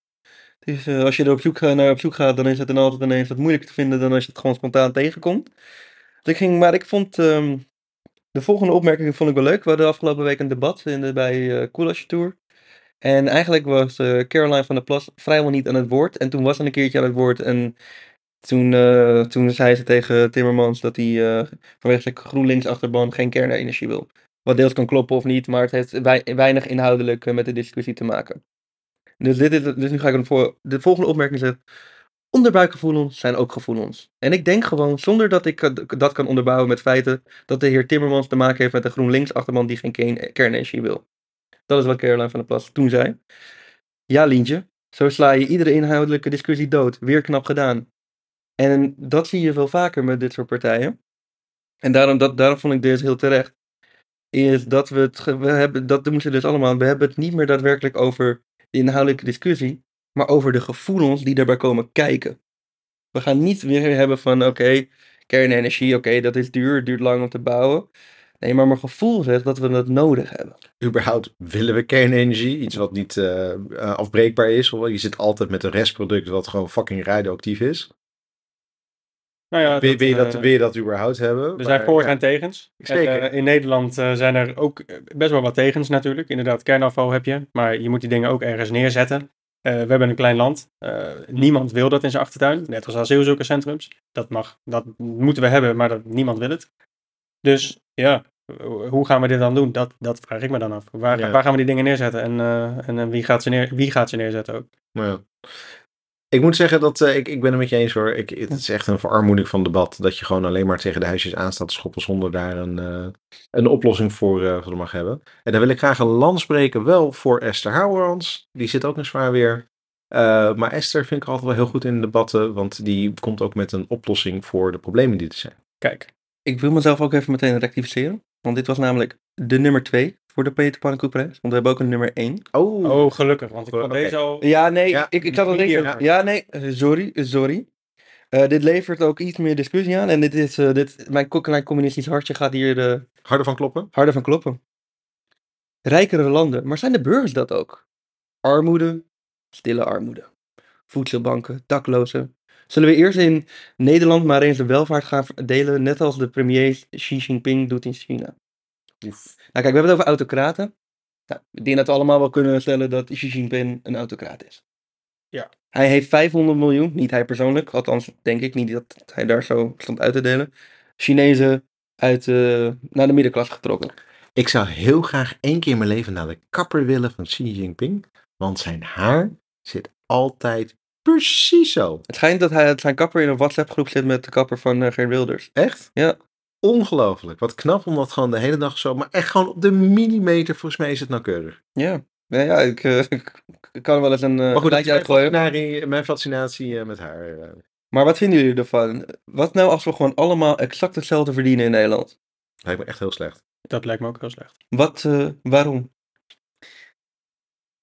Dus als je er op zoek, naar op zoek gaat, dan is het dan altijd ineens wat moeilijker te vinden dan als je het gewoon spontaan tegenkomt. Dus ik ging, maar ik vond ehm, de volgende opmerking vond ik wel leuk. We hadden afgelopen week een debat in de, bij Koelasje Tour. En eigenlijk was eh, Caroline van der Plas vrijwel niet aan het woord. En toen was ze een keertje aan het woord. En toen, toen zei ze tegen Timmermans dat hij vanwege zijn GroenLinks achterban geen kernenergie wil. Wat deels kan kloppen of niet, maar het heeft wei- weinig inhoudelijk met de discussie te maken. Dus, dit is, dus nu ga ik hem voor de volgende opmerking zetten. Onderbuikgevoelens zijn ook gevoelens. En ik denk gewoon, zonder dat ik eh, dat kan onderbouwen met feiten, dat de heer Timmermans te maken heeft met een GroenLinks achterban die geen kern- kernenergie wil. Dat is wat Caroline van der Plas toen zei. Ja, Lientje, zo sla je iedere inhoudelijke discussie dood. Weer knap gedaan. En dat zie je veel vaker met dit soort partijen. En daarom, dat, daarom vond ik deze heel terecht. Is dat we het. We hebben, dat doen ze dus allemaal. We hebben het niet meer daadwerkelijk over de inhoudelijke discussie. Maar over de gevoelens die daarbij komen kijken. We gaan niet weer hebben van: oké, kernenergie, oké, dat is duur, duurt lang om te bouwen. Nee, maar mijn gevoel zegt dat we dat nodig hebben. Überhaupt willen we kernenergie, iets wat niet eh, eh, afbreekbaar is. Je zit altijd met een restproduct wat gewoon fucking radioactief is. Nou ja, wil, je dat, eh, wil je dat überhaupt hebben? Er zijn Maar, voor- ja. en tegens. Zeker. Eh, in Nederland eh, zijn er ook best wel wat tegens natuurlijk. Inderdaad, kernafval heb je. Maar je moet die dingen ook ergens neerzetten. We hebben een klein land. Niemand wil dat in zijn achtertuin. Net als asielzoekerscentrums. Dat mag, dat moeten we hebben, maar dat, niemand wil het. Dus ja, hoe gaan we dit dan doen? Dat, dat vraag ik me dan af. Waar, Ja. waar gaan we die dingen neerzetten? En, en wie, gaat ze neer, wie gaat ze neerzetten ook? Maar ja. Ik moet zeggen dat eh, ik, ik ben het met je eens hoor. Ik, het is echt een verarmoeding van debat. Dat je gewoon alleen maar tegen de huisjes aan staat te schoppen zonder daar een, eh, een oplossing voor, eh, voor mag hebben. En dan wil ik graag een land spreken, wel voor Esther Houwerans. Die zit ook in zwaar weer. Eh, maar Esther vind ik altijd wel heel goed in debatten, want die komt ook met een oplossing voor de problemen die er zijn. Kijk, Ik wil mezelf ook even meteen rectificeren. Want dit was namelijk de nummer 2 voor de Peter Pannenkoekprijs. Want we hebben ook een nummer 1. Oh, oh gelukkig, want ik vond Oké. deze al... Ja, nee, Ja, ik, ik zat al denken. ja. Ja, nee, eh, sorry, eh, sorry. Eh, dit levert ook iets meer discussie aan. En dit is, eh, dit, mijn klein communistisch hartje gaat hier eh, harder van kloppen. harder van kloppen. Rijkere landen, maar zijn de burgers dat ook? Armoede, stille armoede. Voedselbanken, daklozen. Zullen we eerst in Nederland maar eens de welvaart gaan verdelen, net als de premier Xi Jinping doet in China? Oef. Nou kijk, we hebben het over autocraten. Nou, ik denk dat we allemaal wel kunnen stellen dat Xi Jinping een autocraat is. Ja. Hij heeft 500 miljoen, niet hij persoonlijk, althans denk ik niet dat hij daar zo stond uit te delen, Chinezen uit, eh, naar de middenklasse getrokken. Ik zou heel graag één keer in mijn leven naar de kapper willen van Xi Jinping. Want zijn haar zit altijd precies zo. Het schijnt dat hij zijn kapper in een WhatsApp groep zit met de kapper van uh, Geert Wilders. Echt? Ja. Ongelooflijk. Wat knap om dat gewoon de hele dag zo. Maar echt gewoon op de millimeter. Volgens mij is het nauwkeurig. Ja, ja, ja ik, eh, ik kan er wel eens een uh, maar goed, lijntje mijn uitgooien. fascinatie, mijn fascinatie eh, met haar. eh. Maar wat vinden jullie ervan? Wat nou als we gewoon allemaal exact hetzelfde verdienen in Nederland? Lijkt me echt heel slecht. Dat lijkt me ook heel slecht. Wat, eh, waarom?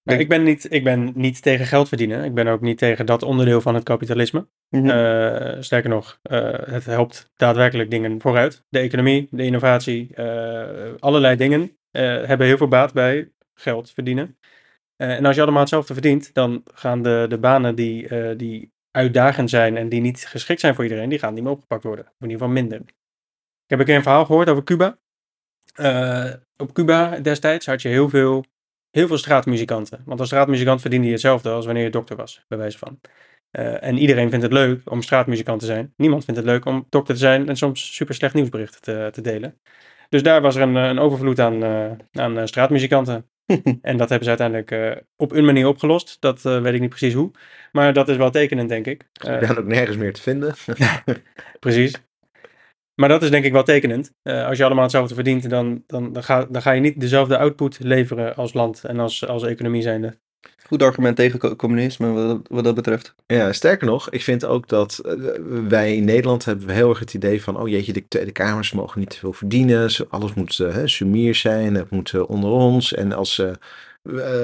Maar ik, ben niet, ik ben niet tegen geld verdienen. Ik ben ook niet tegen dat onderdeel van het kapitalisme. Mhm. Eh, sterker nog, eh, het helpt daadwerkelijk dingen vooruit. De economie, de innovatie, eh, allerlei dingen hebben heel veel baat bij geld verdienen. En als je allemaal hetzelfde verdient, dan gaan de, de banen die, die uitdagend zijn en die niet geschikt zijn voor iedereen, die gaan niet meer opgepakt worden. Of in ieder geval minder. Ik heb een keer een verhaal gehoord over Cuba. Op Cuba destijds had je heel veel, heel veel straatmuzikanten. Want als straatmuzikant verdiende je hetzelfde als wanneer je dokter was, bij wijze van. Eh, en iedereen vindt het leuk om straatmuzikant te zijn. Niemand vindt het leuk om dokter te zijn en soms super slecht nieuwsberichten te, te delen. Dus daar was er een, eh, een overvloed aan, eh, aan straatmuzikanten. En dat hebben ze uiteindelijk op een manier opgelost. Dat weet ik niet precies hoe. Maar dat is wel tekenend, denk ik. Ze zijn ook nergens meer te vinden. precies. Maar dat is denk ik wel tekenend. Eh, als je allemaal hetzelfde verdient, dan, dan, dan, ga, dan ga je niet dezelfde output leveren als land en als, als economie zijnde. Goed argument tegen co- communisme wat, dat- wat dat betreft. Ja, sterker nog, ik vind ook dat eh, wij in Nederland hebben heel erg het idee van, oh jeetje, de Tweede Kamers mogen niet te veel verdienen, alles moet hè, sumier zijn, het moet onder ons. En als,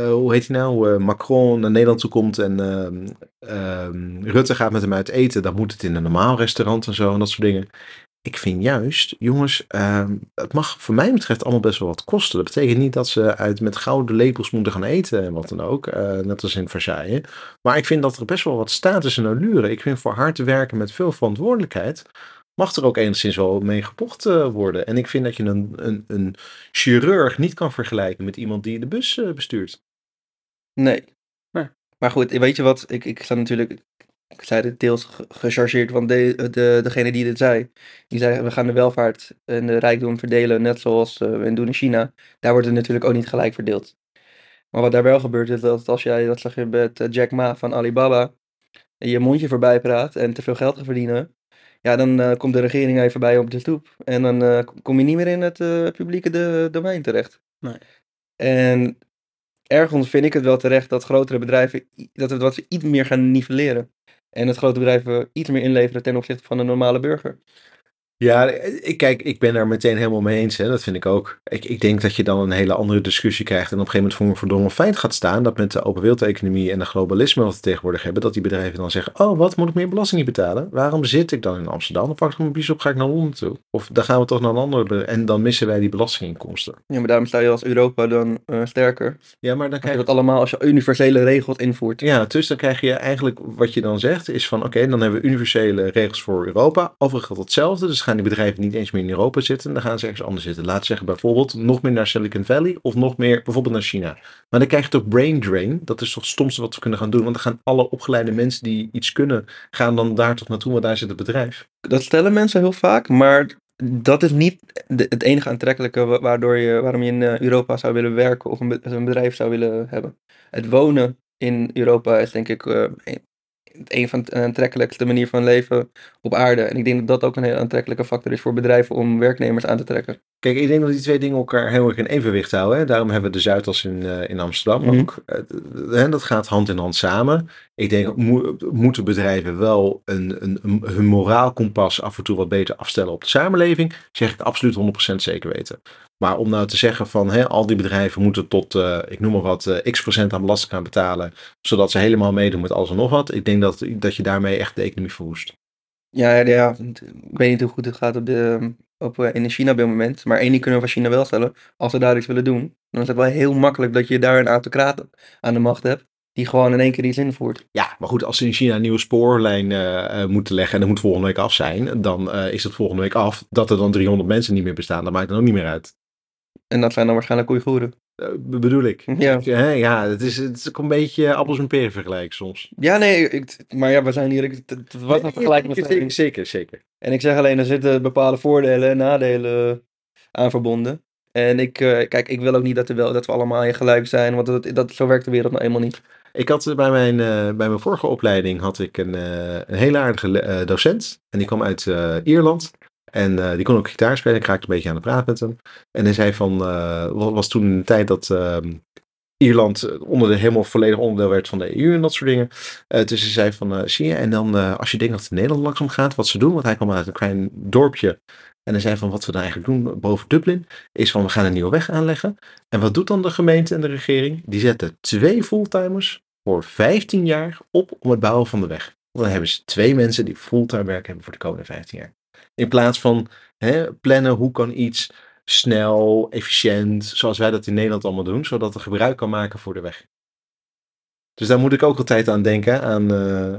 hoe heet hij nou, Macron naar Nederland toe komt en ehm, ehm, Rutte gaat met hem uit eten, dan moet het in een normaal restaurant en zo en dat soort dingen. Ik vind juist, jongens, ehm, het mag voor mij betreft allemaal best wel wat kosten. Dat betekent niet dat ze uit met gouden lepels moeten gaan eten en wat dan ook, eh, net als in Versailles. Maar ik vind dat er best wel wat status en allure. Ik vind voor hard te werken met veel verantwoordelijkheid. Mag er ook enigszins wel mee gepocht eh, worden. En ik vind dat je een, een, een chirurg niet kan vergelijken met iemand die de bus eh, bestuurt. Nee. Nee. Maar goed, weet je wat? Ik, ik sta natuurlijk. Ik zei dit deels ge- gechargeerd, want de, de, degene die dit zei, die zei we gaan de welvaart en de rijkdom verdelen net zoals eh, we het doen in China. Daar wordt het natuurlijk ook niet gelijk verdeeld. Maar wat daar wel gebeurt is dat als jij, dat zag je met eh, Jack Ma van Alibaba, je mondje voorbij praat en te veel geld gaat verdienen, ja, dan eh, komt de regering even bij op de stoep. En dan kom je niet meer in het publieke de, domein terecht. Nee. En ergens vind ik het wel terecht dat grotere bedrijven, dat wat ze iets meer gaan nivelleren. En dat grote bedrijven iets meer inleveren ten opzichte van de normale burger. Ja, ik, kijk, ik ben daar meteen helemaal mee eens. Hè. Dat vind ik ook. Ik, ik denk dat je dan een hele andere discussie krijgt. En op een gegeven moment voor een verdomme feit gaat staan. Dat met de open wereldeconomie en de globalisme wat we tegenwoordig hebben. Dat die bedrijven dan zeggen: Oh, wat moet ik meer belasting betalen? Waarom zit ik dan in Amsterdam? Dan pak ik mijn bies op, ga ik naar Londen toe. Of dan gaan we toch naar een andere. En dan missen wij die belastinginkomsten. Ja, maar daarom sta je als Europa dan eh, sterker. Ja, maar dan krijg je. dat allemaal als je universele regels invoert. Ja, dus dan krijg je eigenlijk wat je dan zegt is van oké, dan hebben we universele regels voor Europa. Overigens geldt hetzelfde, dus gaan die bedrijven niet eens meer in Europa zitten, dan gaan ze ergens anders zitten. We zeggen bijvoorbeeld nog meer naar Silicon Valley of nog meer bijvoorbeeld naar China. Maar dan krijg je toch brain drain, dat is toch het stomste wat we kunnen gaan doen, want dan gaan alle opgeleide mensen die iets kunnen, gaan dan daar toch naartoe, want daar zit het bedrijf. Dat stellen mensen heel vaak, maar dat is niet het enige aantrekkelijke wa- waardoor je, waarom je in eh, Europa zou willen werken of een bedrijf zou willen hebben. Het wonen in Europa is denk ik eh, een, van de aantrekkelijkste manier van leven op aarde. En ik denk dat dat ook een heel aantrekkelijke factor is voor bedrijven om werknemers aan te trekken. Kijk, ik denk dat die twee dingen elkaar heel erg in evenwicht houden. Hè. Daarom hebben we de Zuidas in, eh, in Amsterdam Mhm. ook. Hè, dat gaat hand in hand samen. Ik denk, mo- moeten bedrijven wel een, een, een, hun moraalkompas af en toe wat beter afstellen op de samenleving? Zeg ik absoluut 100% zeker weten. Maar om nou te zeggen van hè, al die bedrijven moeten tot, eh, ik noem maar wat, eh, x procent aan belasting gaan betalen, zodat ze helemaal meedoen met alles en nog wat. Ik denk dat, dat je daarmee echt de economie verwoest. Ja, ja, ja, ik weet niet hoe goed het gaat op de, op, eh, in China op dit moment. Maar één ding kunnen we van China wel stellen. Als ze daar iets willen doen, dan is het wel heel makkelijk dat je daar een autocraat aan de macht hebt. Die gewoon in één keer iets invoert. Ja, maar goed, als ze in China een nieuwe spoorlijn moeten leggen en dat moet volgende week af zijn, dan is het volgende week af. Dat er dan 300 mensen niet meer bestaan, dat maakt dan ook niet meer uit. En dat zijn dan waarschijnlijk Oeigoeren. Be- bedoel ik. Ja. Ja, het is, het is ook een beetje appels en peren vergelijken soms. Ja, nee, ik, maar ja, we zijn hier. Het, het was een vergelijking met zeker, zeker, zeker. En ik zeg alleen, er zitten bepaalde voordelen en nadelen aan verbonden. En ik, eh, kijk, ik wil ook niet dat, er wel, dat we allemaal gelijk zijn, want dat, dat, zo werkt de wereld nou eenmaal niet. Ik had eh, bij mijn, bij mijn vorige opleiding had ik een, eh, een hele aardige docent. En die kwam uit Ierland. En eh, die kon ook gitaar spelen. Ik raakte een beetje aan de praat met hem. En hij zei van, wa- was toen de tijd dat, ehm, Ierland eh, onder de, helemaal volledig onderdeel werd van de EU en dat soort dingen. Dus ze zei van, zie je, en dan als je denkt dat Nederland langzaam gaat, wat ze doen, want hij kwam uit een klein dorpje. En hij zei van, wat we dan eigenlijk doen boven Dublin, is van, we gaan een nieuwe weg aanleggen. En wat doet dan de gemeente en de regering? Die zetten twee fulltimers voor 15 jaar op om het bouwen van de weg. Dan hebben ze twee mensen die fulltime werk hebben voor de komende 15 jaar. In plaats van hè, plannen hoe kan iets snel, efficiënt, zoals wij dat in Nederland allemaal doen, zodat het gebruik kan maken voor de weg. Dus daar moet ik ook altijd aan denken, aan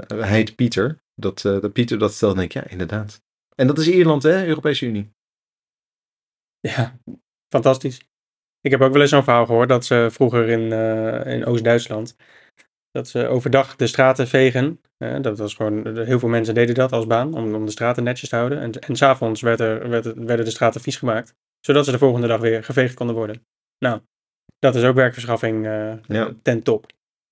hij heet Pieter. Dat, eh, dat Pieter dat stelt, denk ik, ja, inderdaad. En dat is Ierland, hè, Europese Unie. Ja, fantastisch. Ik heb ook wel eens zo'n verhaal gehoord dat ze vroeger in, eh, in Oost-Duitsland, dat ze overdag de straten vegen. Eh, dat was gewoon, heel veel mensen deden dat als baan, om, om de straten netjes te houden. En, en s'avonds werd er, werd, er- werden de straten vies gemaakt, zodat ze de volgende dag weer geveegd konden worden. Nou, dat is ook werkverschaffing eh, Ja. ten top.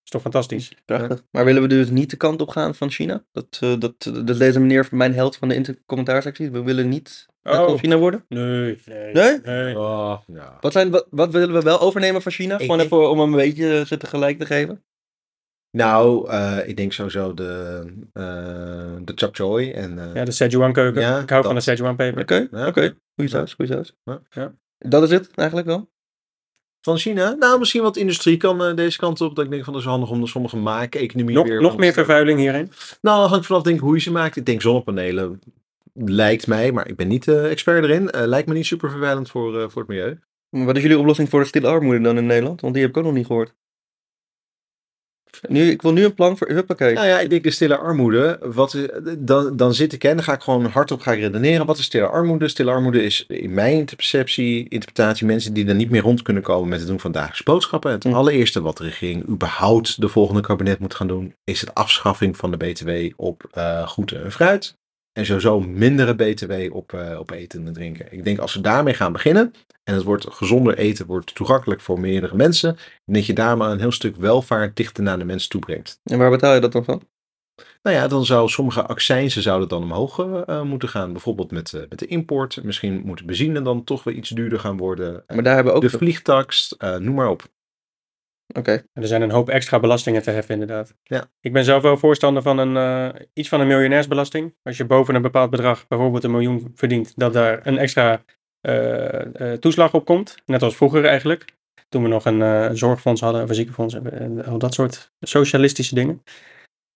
Is toch fantastisch? Prachtig. Maar willen we dus niet de kant op gaan van China? Dat, eh, dat, dat deze meneer, mijn held van de commentaarsectie, we willen niet Oh. China worden? Nee, nee. Nee? nee. Oh, ja. Wat, zijn, wat, wat willen we wel overnemen van China? Ik- Gewoon even om hem een beetje eh, zitten gelijk te geven. Nou, eh, ik denk sowieso de, eh de chap choy en eh, Ja, de Szechuan keuken. Ja, ik hou van de. Szechuan peper. Oké, Ja. oké. Goeie saus, goeie saus. Ja. Dat is het eigenlijk wel? van China. Nou, misschien wat industrie kan deze kant op. Dat ik denk van dat is handig om de sommige maken, economie Nog, weer. nog meer vervuiling hierin? Nou, hangt vanaf denk ik hoe je ze maakt. Ik denk zonnepanelen lijkt mij, maar ik ben niet expert erin. lijkt me niet super vervuilend voor, voor het milieu. Maar Wat is jullie oplossing voor de stille armoede dan in Nederland? Want die heb ik ook nog niet gehoord. Nu, ik wil nu een plan voor... Huppakee. Nou ja, ik denk de stille armoede. Wat, dan, dan zit ik, hè, dan ga ik gewoon hardop ga ik redeneren. Wat is stille armoede? Stille armoede is in mijn perceptie, interpretatie, mensen die er niet meer rond kunnen komen met het doen van dagelijkse boodschappen. Het Hm. allereerste wat de regering überhaupt de volgende kabinet moet gaan doen, is het afschaffing van de BTW op eh groente en fruit. En sowieso mindere BTW op, eh, op eten en drinken. Ik denk als we daarmee gaan beginnen. En het wordt gezonder eten wordt toegankelijk voor meerdere mensen. En dat je daar maar een heel stuk welvaart dichter naar de mensen toe brengt. En waar betaal je dat dan van? Nou ja, dan zou sommige accijnzen zouden dan omhoog eh, eh, moeten gaan. Bijvoorbeeld met, met de import. Misschien moet benzine dan toch weer iets duurder gaan worden. Maar daar hebben we ook... de vliegtax, noem maar op. Oké. Er zijn een hoop extra belastingen te heffen, inderdaad. Ja. Ik ben zelf wel voorstander van een, eh, iets van een miljonairsbelasting. Als je boven een bepaald bedrag, bijvoorbeeld een miljoen verdient, dat daar een extra eh, eh, toeslag op komt. Net als vroeger eigenlijk. Toen we nog een zorgfonds hadden, of een ziekenfonds en, al dat soort socialistische dingen.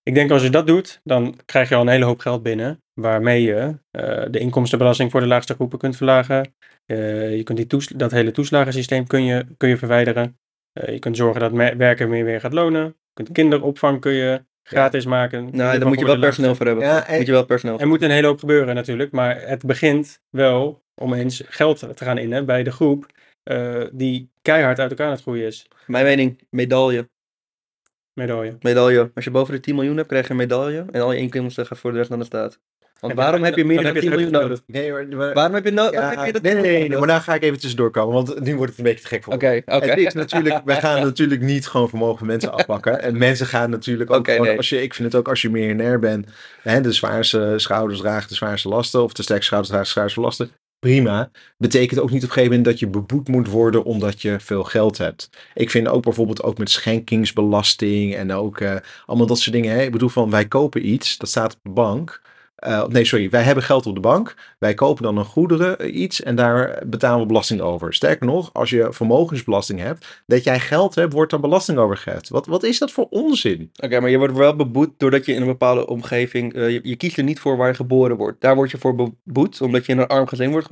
Ik denk als je dat doet, dan krijg je al een hele hoop geld binnen. Waarmee je de inkomstenbelasting voor de laagste groepen kunt verlagen. Je kunt die dat hele toeslagensysteem kun je, kun je verwijderen. Eh, je kunt zorgen dat werken meer weer gaat lonen. Je kunt kinderopvang kun je gratis maken. Nou, daar moet je wel personeel voor hebben. Ja, en- Moet je wel personeel voor Er moet een hele hoop gebeuren natuurlijk. Maar het begint wel om eens geld te gaan innen bij de groep eh, die keihard uit elkaar aan het groeien is. Mijn mening, medaille. Medaille. Medaille. Als je boven de 10 miljoen hebt, krijg je een medaille. En al je inkomsten gaat voor de rest naar de staat. Want En waarom heb je meer dan dan, heb je 10 het miljoen nodig? Nee, maar- Waarom heb je, no ja, waarom heb je dat nee, nee, nee, nee, maar daar ga ik even tussendoor komen. Want nu wordt het een beetje te gek voor. Oké, oké. Het is natuurlijk, wij gaan natuurlijk niet gewoon vermogen van mensen afpakken. En mensen gaan natuurlijk ook gewoon, nee. als je, ik vind het ook als je miljonair bent, hè, de zwaarste schouders dragen de zwaarste lasten, of de sterkste schouders dragen de zwaarste lasten. Prima. Betekent ook niet op een gegeven moment dat je beboet moet worden omdat je veel geld hebt. Ik vind ook bijvoorbeeld ook met schenkingsbelasting en ook eh, allemaal dat soort dingen. Hè. Ik bedoel van wij kopen iets, dat staat op de bank. Eh, nee, sorry, wij hebben geld op de bank. Wij kopen dan een goederen, eh, iets, en daar betalen we belasting over. Sterker nog, als je vermogensbelasting hebt, dat jij geld hebt, wordt daar belasting over geheft. Wat, wat is dat voor onzin? Oké, maar je wordt wel beboet doordat je in een bepaalde omgeving. eh, je, je kiest er niet voor waar je geboren wordt. Daar word je voor beboet, omdat je in een arm gezin wordt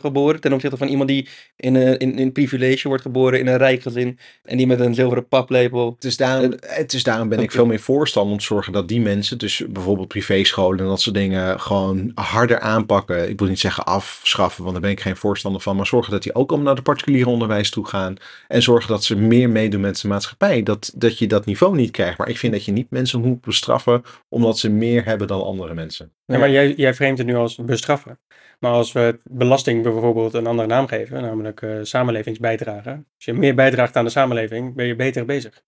geboren. Ten opzichte van iemand die in een in, in privilege wordt geboren, in een rijk gezin. En die met een zilveren paplepel. Het is daarom, het is daarom ben ik veel meer voorstander om te zorgen dat die mensen, dus bijvoorbeeld privéscholen en dat soort dingen, gewoon harder aanpakken. Ik wil niet zeggen afschaffen, want daar ben ik geen voorstander van. Maar zorgen dat die ook allemaal naar de particuliere onderwijs toe gaan. En zorgen dat ze meer meedoen met de maatschappij. Dat, dat je dat niveau niet krijgt. Maar ik vind dat je niet mensen moet bestraffen omdat ze meer hebben dan andere mensen. Ja, maar jij, jij framet het nu als bestraffen. Maar als we het belasting bijvoorbeeld een andere naam geven, namelijk eh, samenlevingsbijdrage. Als je meer bijdraagt aan de samenleving, ben je beter bezig.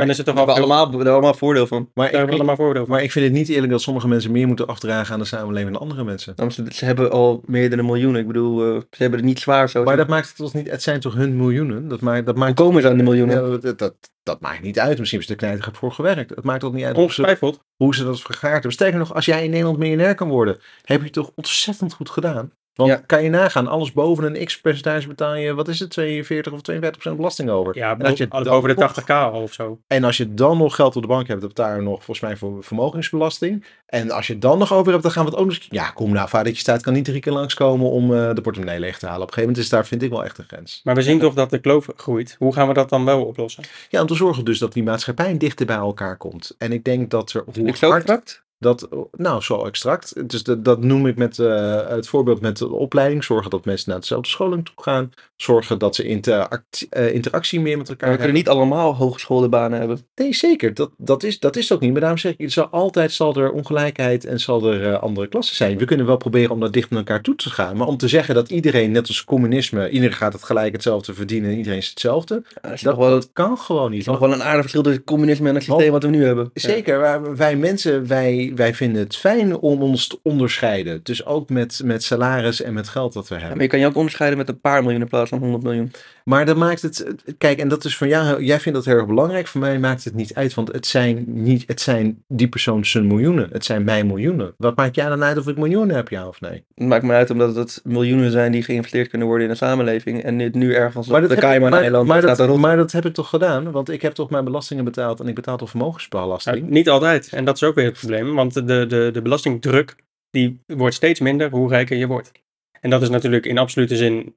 Dan is het toch Daar al hebben we veel- allemaal, we allemaal voordeel van. Maar daar hebben we ik, allemaal voordeel van. maar ik vind het niet eerlijk dat sommige mensen meer moeten afdragen aan de samenleving dan andere mensen. Nou, Ze, ze hebben al meerdere miljoenen. Ik bedoel, eh, ze hebben het niet zwaar zo. Maar dat maakt het toch niet, het zijn toch hun miljoenen? Dat maakt, dat maakt, komen ze aan de miljoenen? ja, dat, dat, dat maakt niet uit. Misschien is de knijter voor gewerkt. Het maakt toch niet uit hoe ze, hoe ze dat vergaard hebben. Sterker nog, als jij in Nederland miljonair kan worden, heb je het toch ontzettend goed gedaan. Want Ja. kan je nagaan, alles boven een x-percentage betaal je, wat is het, 42 of 52 procent belasting over. Ja, en, als je boven de nog- 80k al of zo. en als je dan nog geld op de bank hebt, dan betaal je nog volgens mij voor vermogensbelasting. En als je het dan nog over hebt, dan gaan we het ook nog eens... Ja, kom nou, vadertje staat kan niet drie keer langskomen om eh, de portemonnee leeg te halen. Op een gegeven moment is daar, vind ik, wel echt een grens. Maar we zien toch dat de kloof groeit. Hoe gaan we dat dan wel oplossen? Ja, om te zorgen dus dat die maatschappij dichter bij elkaar komt. En ik denk dat er... Hoe Ik zo hard- contract? Dat, nou, zo extract. Dus dat, dat noem ik met eh, het voorbeeld met de opleiding. Zorgen dat mensen naar dezelfde scholing toe gaan. Zorgen dat ze interact, eh, interactie meer met elkaar Maar we hebben. kunnen niet allemaal hogeschoolde banen hebben. Nee, zeker. Dat, dat, is, dat is het ook niet. Maar daarom zeg ik, zal altijd zal er ongelijkheid en zal er eh, andere klassen zijn. We kunnen wel proberen om dat dicht naar elkaar toe te gaan. Maar om te zeggen dat iedereen, net als communisme, iedereen gaat het gelijk hetzelfde verdienen en iedereen is hetzelfde. Ja, is Dat, wel, dat kan gewoon niet. is nog wel een aardig verschil tussen communisme en het systeem wat we nu hebben. Zeker, wij, wij mensen, wij, wij vinden het fijn om ons te onderscheiden. Dus ook met, met salaris en met geld dat we Ja, hebben. maar je kan je ook onderscheiden met een paar miljoen in plaats van 100 miljoen. Maar dat maakt het. Kijk, en dat is van jou. Jij vindt dat heel erg belangrijk. Voor mij maakt het niet uit. Want het zijn niet. Het zijn die persoon zijn miljoenen. Het zijn mijn miljoenen. Wat maakt jij dan uit of ik miljoenen heb, ja of nee? Het maakt me uit omdat het miljoenen zijn die geïnvesteerd kunnen worden in de samenleving. En dit nu ergens op de Cayman-eiland maar, dat, erop. maar dat heb ik toch gedaan? Want ik heb toch mijn belastingen betaald. En ik betaal toch vermogensbelasting. Nou, niet altijd. En dat is ook weer het probleem. Want de, de, de belastingdruk die wordt steeds minder hoe rijker je wordt. En dat is natuurlijk in absolute zin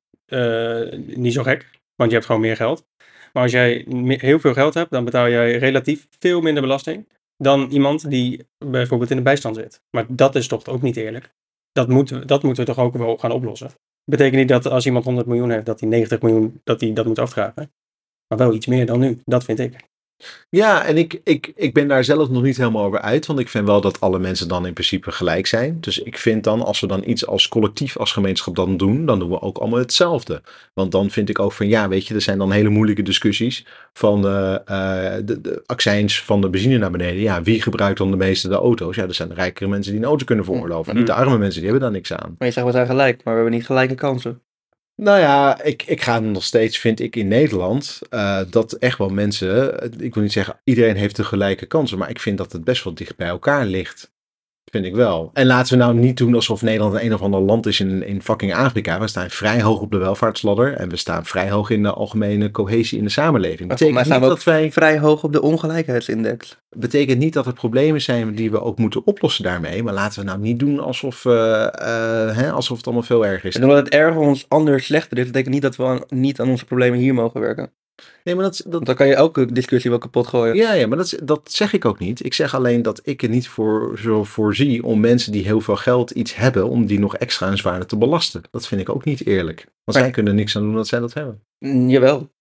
niet zo gek. Want je hebt gewoon meer geld. Maar als jij heel veel geld hebt, dan betaal jij relatief veel minder belasting dan iemand die bijvoorbeeld in de bijstand zit. Maar dat is toch ook niet eerlijk. Dat moeten, we- dat moeten we toch ook wel gaan oplossen. Betekent niet dat als iemand 100 miljoen heeft, dat hij 90 miljoen dat hij dat moet afdragen. Maar wel iets meer dan nu. Dat vind ik. Ja, en ik, ik, ik ben daar zelf nog niet helemaal over uit. Want ik vind wel dat alle mensen dan in principe gelijk zijn. Dus ik vind dan, als we dan iets als collectief, als gemeenschap dan doen, dan doen we ook allemaal hetzelfde. Want dan vind ik ook van, ja, weet je, er zijn dan hele moeilijke discussies van eh, eh, de, de accijns van de benzine naar beneden. Ja, wie gebruikt dan de meeste de auto's? Ja, dat zijn de rijkere mensen die een auto kunnen veroorloven. Niet de arme mensen, die hebben daar niks aan. Maar je zegt we zijn gelijk, maar we hebben niet gelijke kansen. Nou ja, ik, ik ga nog steeds, vind ik in Nederland, eh, dat echt wel mensen, eh, ik wil niet zeggen iedereen heeft de gelijke kansen, maar ik vind dat het best wel dicht bij elkaar ligt. Vind ik wel. En laten we nou niet doen alsof Nederland een, of ander land is in, in fucking Afrika. We staan vrij hoog op de welvaartsladder en we staan vrij hoog in de algemene cohesie in de samenleving. Maar Betekent staan niet, we dat wij, vrij hoog op de ongelijkheidsindex. betekent niet dat er problemen zijn die we ook moeten oplossen daarmee. Maar laten we nou niet doen alsof, eh, eh, hè, alsof het allemaal veel erger is. En omdat het erger ons anders slechter is, betekent niet dat we aan- niet aan onze problemen hier mogen werken. Nee, maar dat, dat, Want dan kan je elke discussie wel kapot gooien. Ja, ja maar dat, dat zeg ik ook niet. Ik zeg alleen dat ik er niet voor zo voorzie om mensen die heel veel geld iets hebben, om die nog extra en zwaarder te belasten. Dat vind ik ook niet eerlijk. Want Maar- zij kunnen niks aan doen dat zij dat hebben. Mm, Jawel.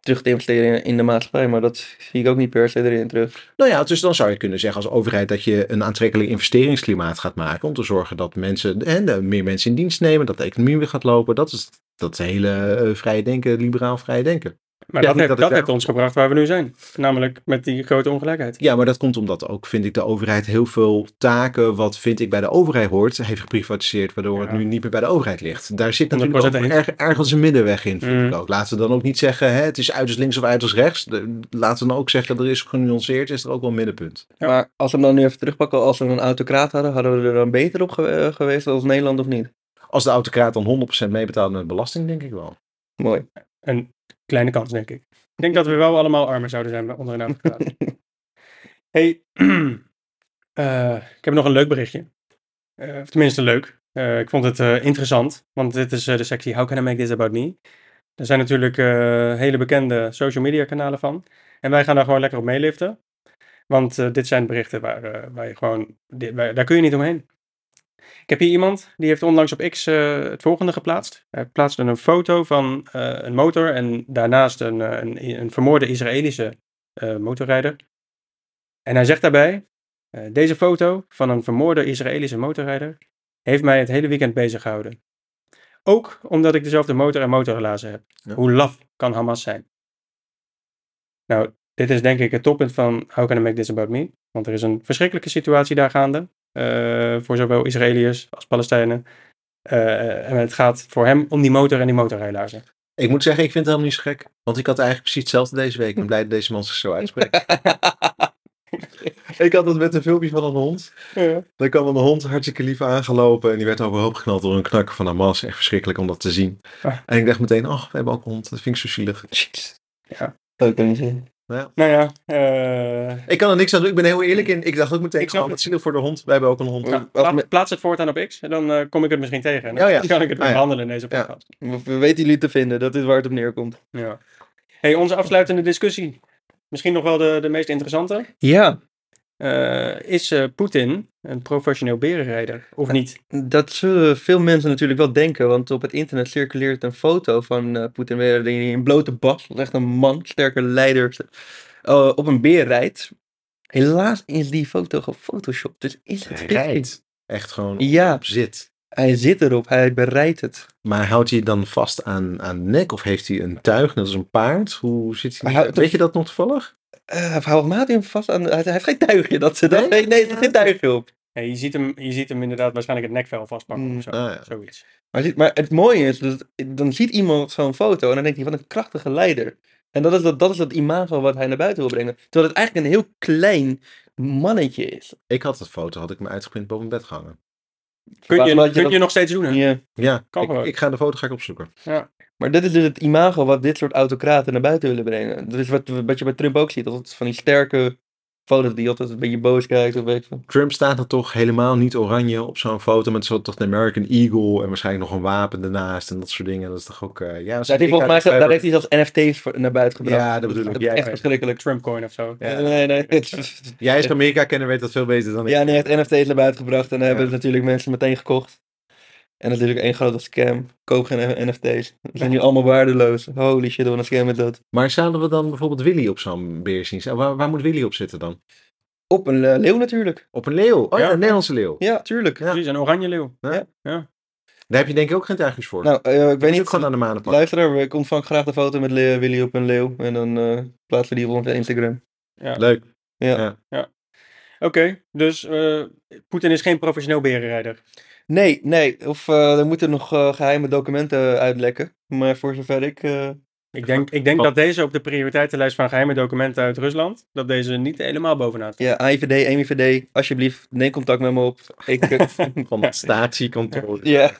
Terug te investeren in, de maatschappij, maar dat zie ik ook niet per se erin terug. Nou ja, dus dan zou je kunnen zeggen als overheid dat je een aantrekkelijk investeringsklimaat gaat maken om te zorgen dat mensen, en meer mensen in dienst nemen, dat de economie weer gaat lopen. Dat is dat hele eh, vrije denken, liberaal vrije denken. Maar Ja, dat, heeft, dat heeft ons gebracht waar we nu zijn. Namelijk met die grote ongelijkheid. Ja, maar dat komt omdat ook, vind ik, de overheid heel veel taken, wat vind ik bij de overheid hoort, heeft geprivatiseerd, waardoor het nu niet meer bij de overheid ligt. Daar zit natuurlijk 100% ook erg, ergens een middenweg in, vind Mm. ik ook. Laten we dan ook niet zeggen, hè, het is uiterst links of uiterst rechts. De- laten we dan ook zeggen, er is genuanceerd, is er ook wel een middenpunt. Ja. Maar als we hem dan nu even terugpakken, als we een autocraat hadden, hadden we er dan beter op ge- eh, geweest als Nederland of niet? Als de autocraat dan 100% meebetaalt met belasting, denk ik wel. Mooi. Een kleine kans, denk ik. Ik denk dat we wel allemaal armer zouden zijn onder een advocaat. hey, eh, ik heb nog een leuk berichtje. Eh, of tenminste leuk. Eh, ik vond het eh, interessant, want dit is de sectie How can I make this about me? Er zijn natuurlijk eh, hele bekende social media kanalen van. En wij gaan daar gewoon lekker op meeliften. Want eh, dit zijn berichten waar, waar je gewoon, waar- daar kun je niet omheen. Ik heb hier iemand die heeft onlangs op X eh, het volgende geplaatst. Hij plaatste een foto van eh, een motor en daarnaast een, eh, een, een vermoorde Israëlische motorrijder. En hij zegt daarbij: Deze foto van een vermoorde Israëlische motorrijder heeft mij het hele weekend bezig gehouden. Ook omdat ik dezelfde motor en motorrelazen heb. Ja. Hoe laf kan Hamas zijn? Nou, dit is denk ik het toppunt van How Can I Make This About Me? Want er is een verschrikkelijke situatie daar gaande. Eh, voor zowel Israëliërs als Palestijnen. Eh, en het gaat voor hem om die motor en die motorrijlaarzen. Ik moet zeggen, ik vind het helemaal niet zo gek. Want ik had eigenlijk precies hetzelfde deze week. Ik ben blij dat deze man zich zo uitspreekt. ik had het met een filmpje van een hond. Dan kwam een hond hartstikke lief aangelopen. En die werd overhoop geknald door een knakker van Hamas. Echt verschrikkelijk om dat te zien. Ah. En ik dacht meteen, oh, we hebben ook een hond. Dat vind ik zo zielig. Dat kan niet Nou ja, eh, Ik kan er niks aan doen. Ik ben heel eerlijk in. Ik dacht ook meteen, Ik snap oh, het. zielig voor de hond. Wij hebben ook een hond. nou, pla- plaats het voortaan op X en dan eh, kom ik het misschien tegen. En dan Oh ja. kan ik het Ah ja. behandelen in deze podcast. We we weten jullie te vinden, dat is waar het op neerkomt. Ja. Hey, onze afsluitende discussie. Misschien nog wel de, de meest interessante. Ja, Eh, is eh, Poetin een professioneel berenrijder of niet? dat zullen veel mensen natuurlijk wel denken, want op het internet circuleert een foto van eh Poetin hij in blote bas, echt een man, sterke leider, eh, op een beer rijdt. Helaas is die foto gefotoshopt, dus is het fictie? Rijdt. Echt gewoon Ja. op zit. Hij zit erop, hij bereidt het. Maar houdt hij dan vast aan, aan de nek? Of heeft hij een tuig, net als een paard? Hoe zit hij? Hij Weet je dat nog toevallig? Eh mij had hij hem vast aan, hij heeft geen tuigje, dat ze dat, Nee? nee, er zit geen tuigje op. Nee, je, ziet hem, je ziet hem inderdaad waarschijnlijk het nekvel vastpakken Mm. of zo. Ah, ja. Zoiets. Maar, maar het mooie is, dat, dan ziet iemand zo'n foto en dan denkt hij, wat een krachtige leider. En dat is dat, dat is dat imago wat hij naar buiten wil brengen. Terwijl het eigenlijk een heel klein mannetje is. Ik had het foto, had ik me uitgeprint boven bed gehangen. Kun je, je kun dat- je nog steeds doen, hè? Ja. Ja, Kan ik, ga de foto ga ik opzoeken. Maar dit is dus het imago wat dit soort autocraten naar buiten willen brengen. Dat is wat, wat je bij Trump ook ziet. Dat het van die sterke foto's die altijd een beetje boos kijkt. Of weet ik veel. Trump staat er toch helemaal niet oranje op zo'n foto met zo toch de American Eagle en waarschijnlijk nog een wapen ernaast en dat soort dingen. Dat is toch ook, eh, ja. Daar heeft hij volgens mij daar heeft hij zelfs NFT's voor, naar buiten gebracht. Ja, dat bedoel ik. is Jij- echt verschrikkelijk. Trumpcoin of zo. Ja. Nee, nee. is- Jij als Amerika kennen weet dat veel beter dan ik. Ja, nee, hij heeft NFT's naar buiten gebracht en dan hebben Ja. natuurlijk mensen meteen gekocht. En natuurlijk één grote scam. Koop geen NFT's. Ze zijn nu allemaal waardeloos. Holy shit, wat een scam is dat. Maar zouden we dan bijvoorbeeld Willy op zo'n beer zien? Waar, waar moet Willy op zitten dan? Op een eh, leeuw natuurlijk. Op een leeuw. Oh ja, Ja. een Nederlandse leeuw. Ja, tuurlijk. Ja. Precies, een oranje leeuw. Daar heb je denk ik ook geen tuigjes voor. Nou, eh, ik weet niet niet. gewoon aan de manen pakken. Luisteraar, ik ontvang graag de foto met Le- Willy op een leeuw. En dan eh plaatsen we die op onze Instagram. Leuk. Oké, dus eh, Poetin is geen professioneel berenrijder. Nee, nee. Of eh, er moeten nog eh, geheime documenten uitlekken. Maar voor zover ik... eh, Ik denk, ik denk Wat? dat deze op de prioriteitenlijst van geheime documenten uit Rusland, dat deze niet helemaal bovenaan staat. ja, AIVD, MIVD, alsjeblieft, neem contact met me op. Ik, Van het statiekantoor. ja,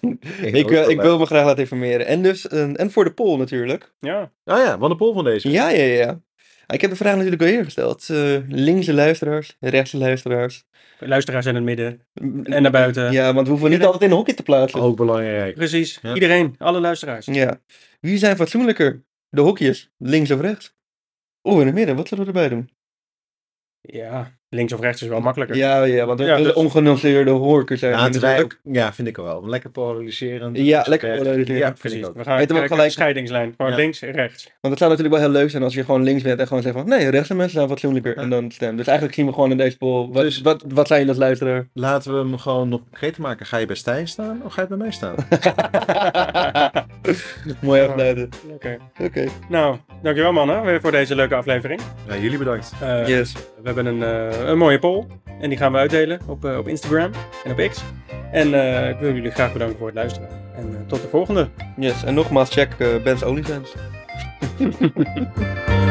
ik, ik wil me graag laten informeren. En dus, en voor de poll natuurlijk. Ja, Oh ja, wat een poll van deze. Ja, ja, ja. Ik heb de vraag natuurlijk al eerder gesteld. Eh, linkse luisteraars, rechtse luisteraars. luisteraars in het midden en naar buiten. Ja, want we hoeven niet altijd in een hokje te plaatsen. Ook belangrijk. Precies, Ja. iedereen, alle luisteraars. Ja. Wie zijn fatsoenlijker? De hokjes, links of rechts? Of in het midden, wat zullen we erbij doen? Ja, links of rechts is wel makkelijker. Ja, ja, want Ja, de dus- ongenuanceerde horkers zijn. Ja, natuurlijk. ja, vind ik ook wel. Lekker polariserend. Ja, lekker polariserend. Ja, vind Precies. ik ook. We gaan Weet kijken, gelijk- scheidingslijn. Gewoon Ja. links, rechts. Want het zou natuurlijk wel heel leuk zijn als je gewoon links bent en gewoon zegt van nee, rechtse mensen zijn fatsoenlijker. Ja. En dan stem. Dus eigenlijk zien we gewoon in deze poll. Wat, Dus- wat, wat zijn jullie als luisteraar? Laten we hem gewoon nog concreter maken. Ga je bij Stijn staan of ga je bij mij staan? Mooi afsluiten. Oké. Oké. Nou, dankjewel mannen weer voor deze leuke aflevering. ja, jullie bedankt. Eh, Yes. We hebben een, eh, een mooie poll en die gaan we uitdelen op, eh, op Instagram en op X. En eh, ik wil jullie graag bedanken voor het luisteren. En tot de volgende. Yes. En nogmaals, check Ben's OnlyFans.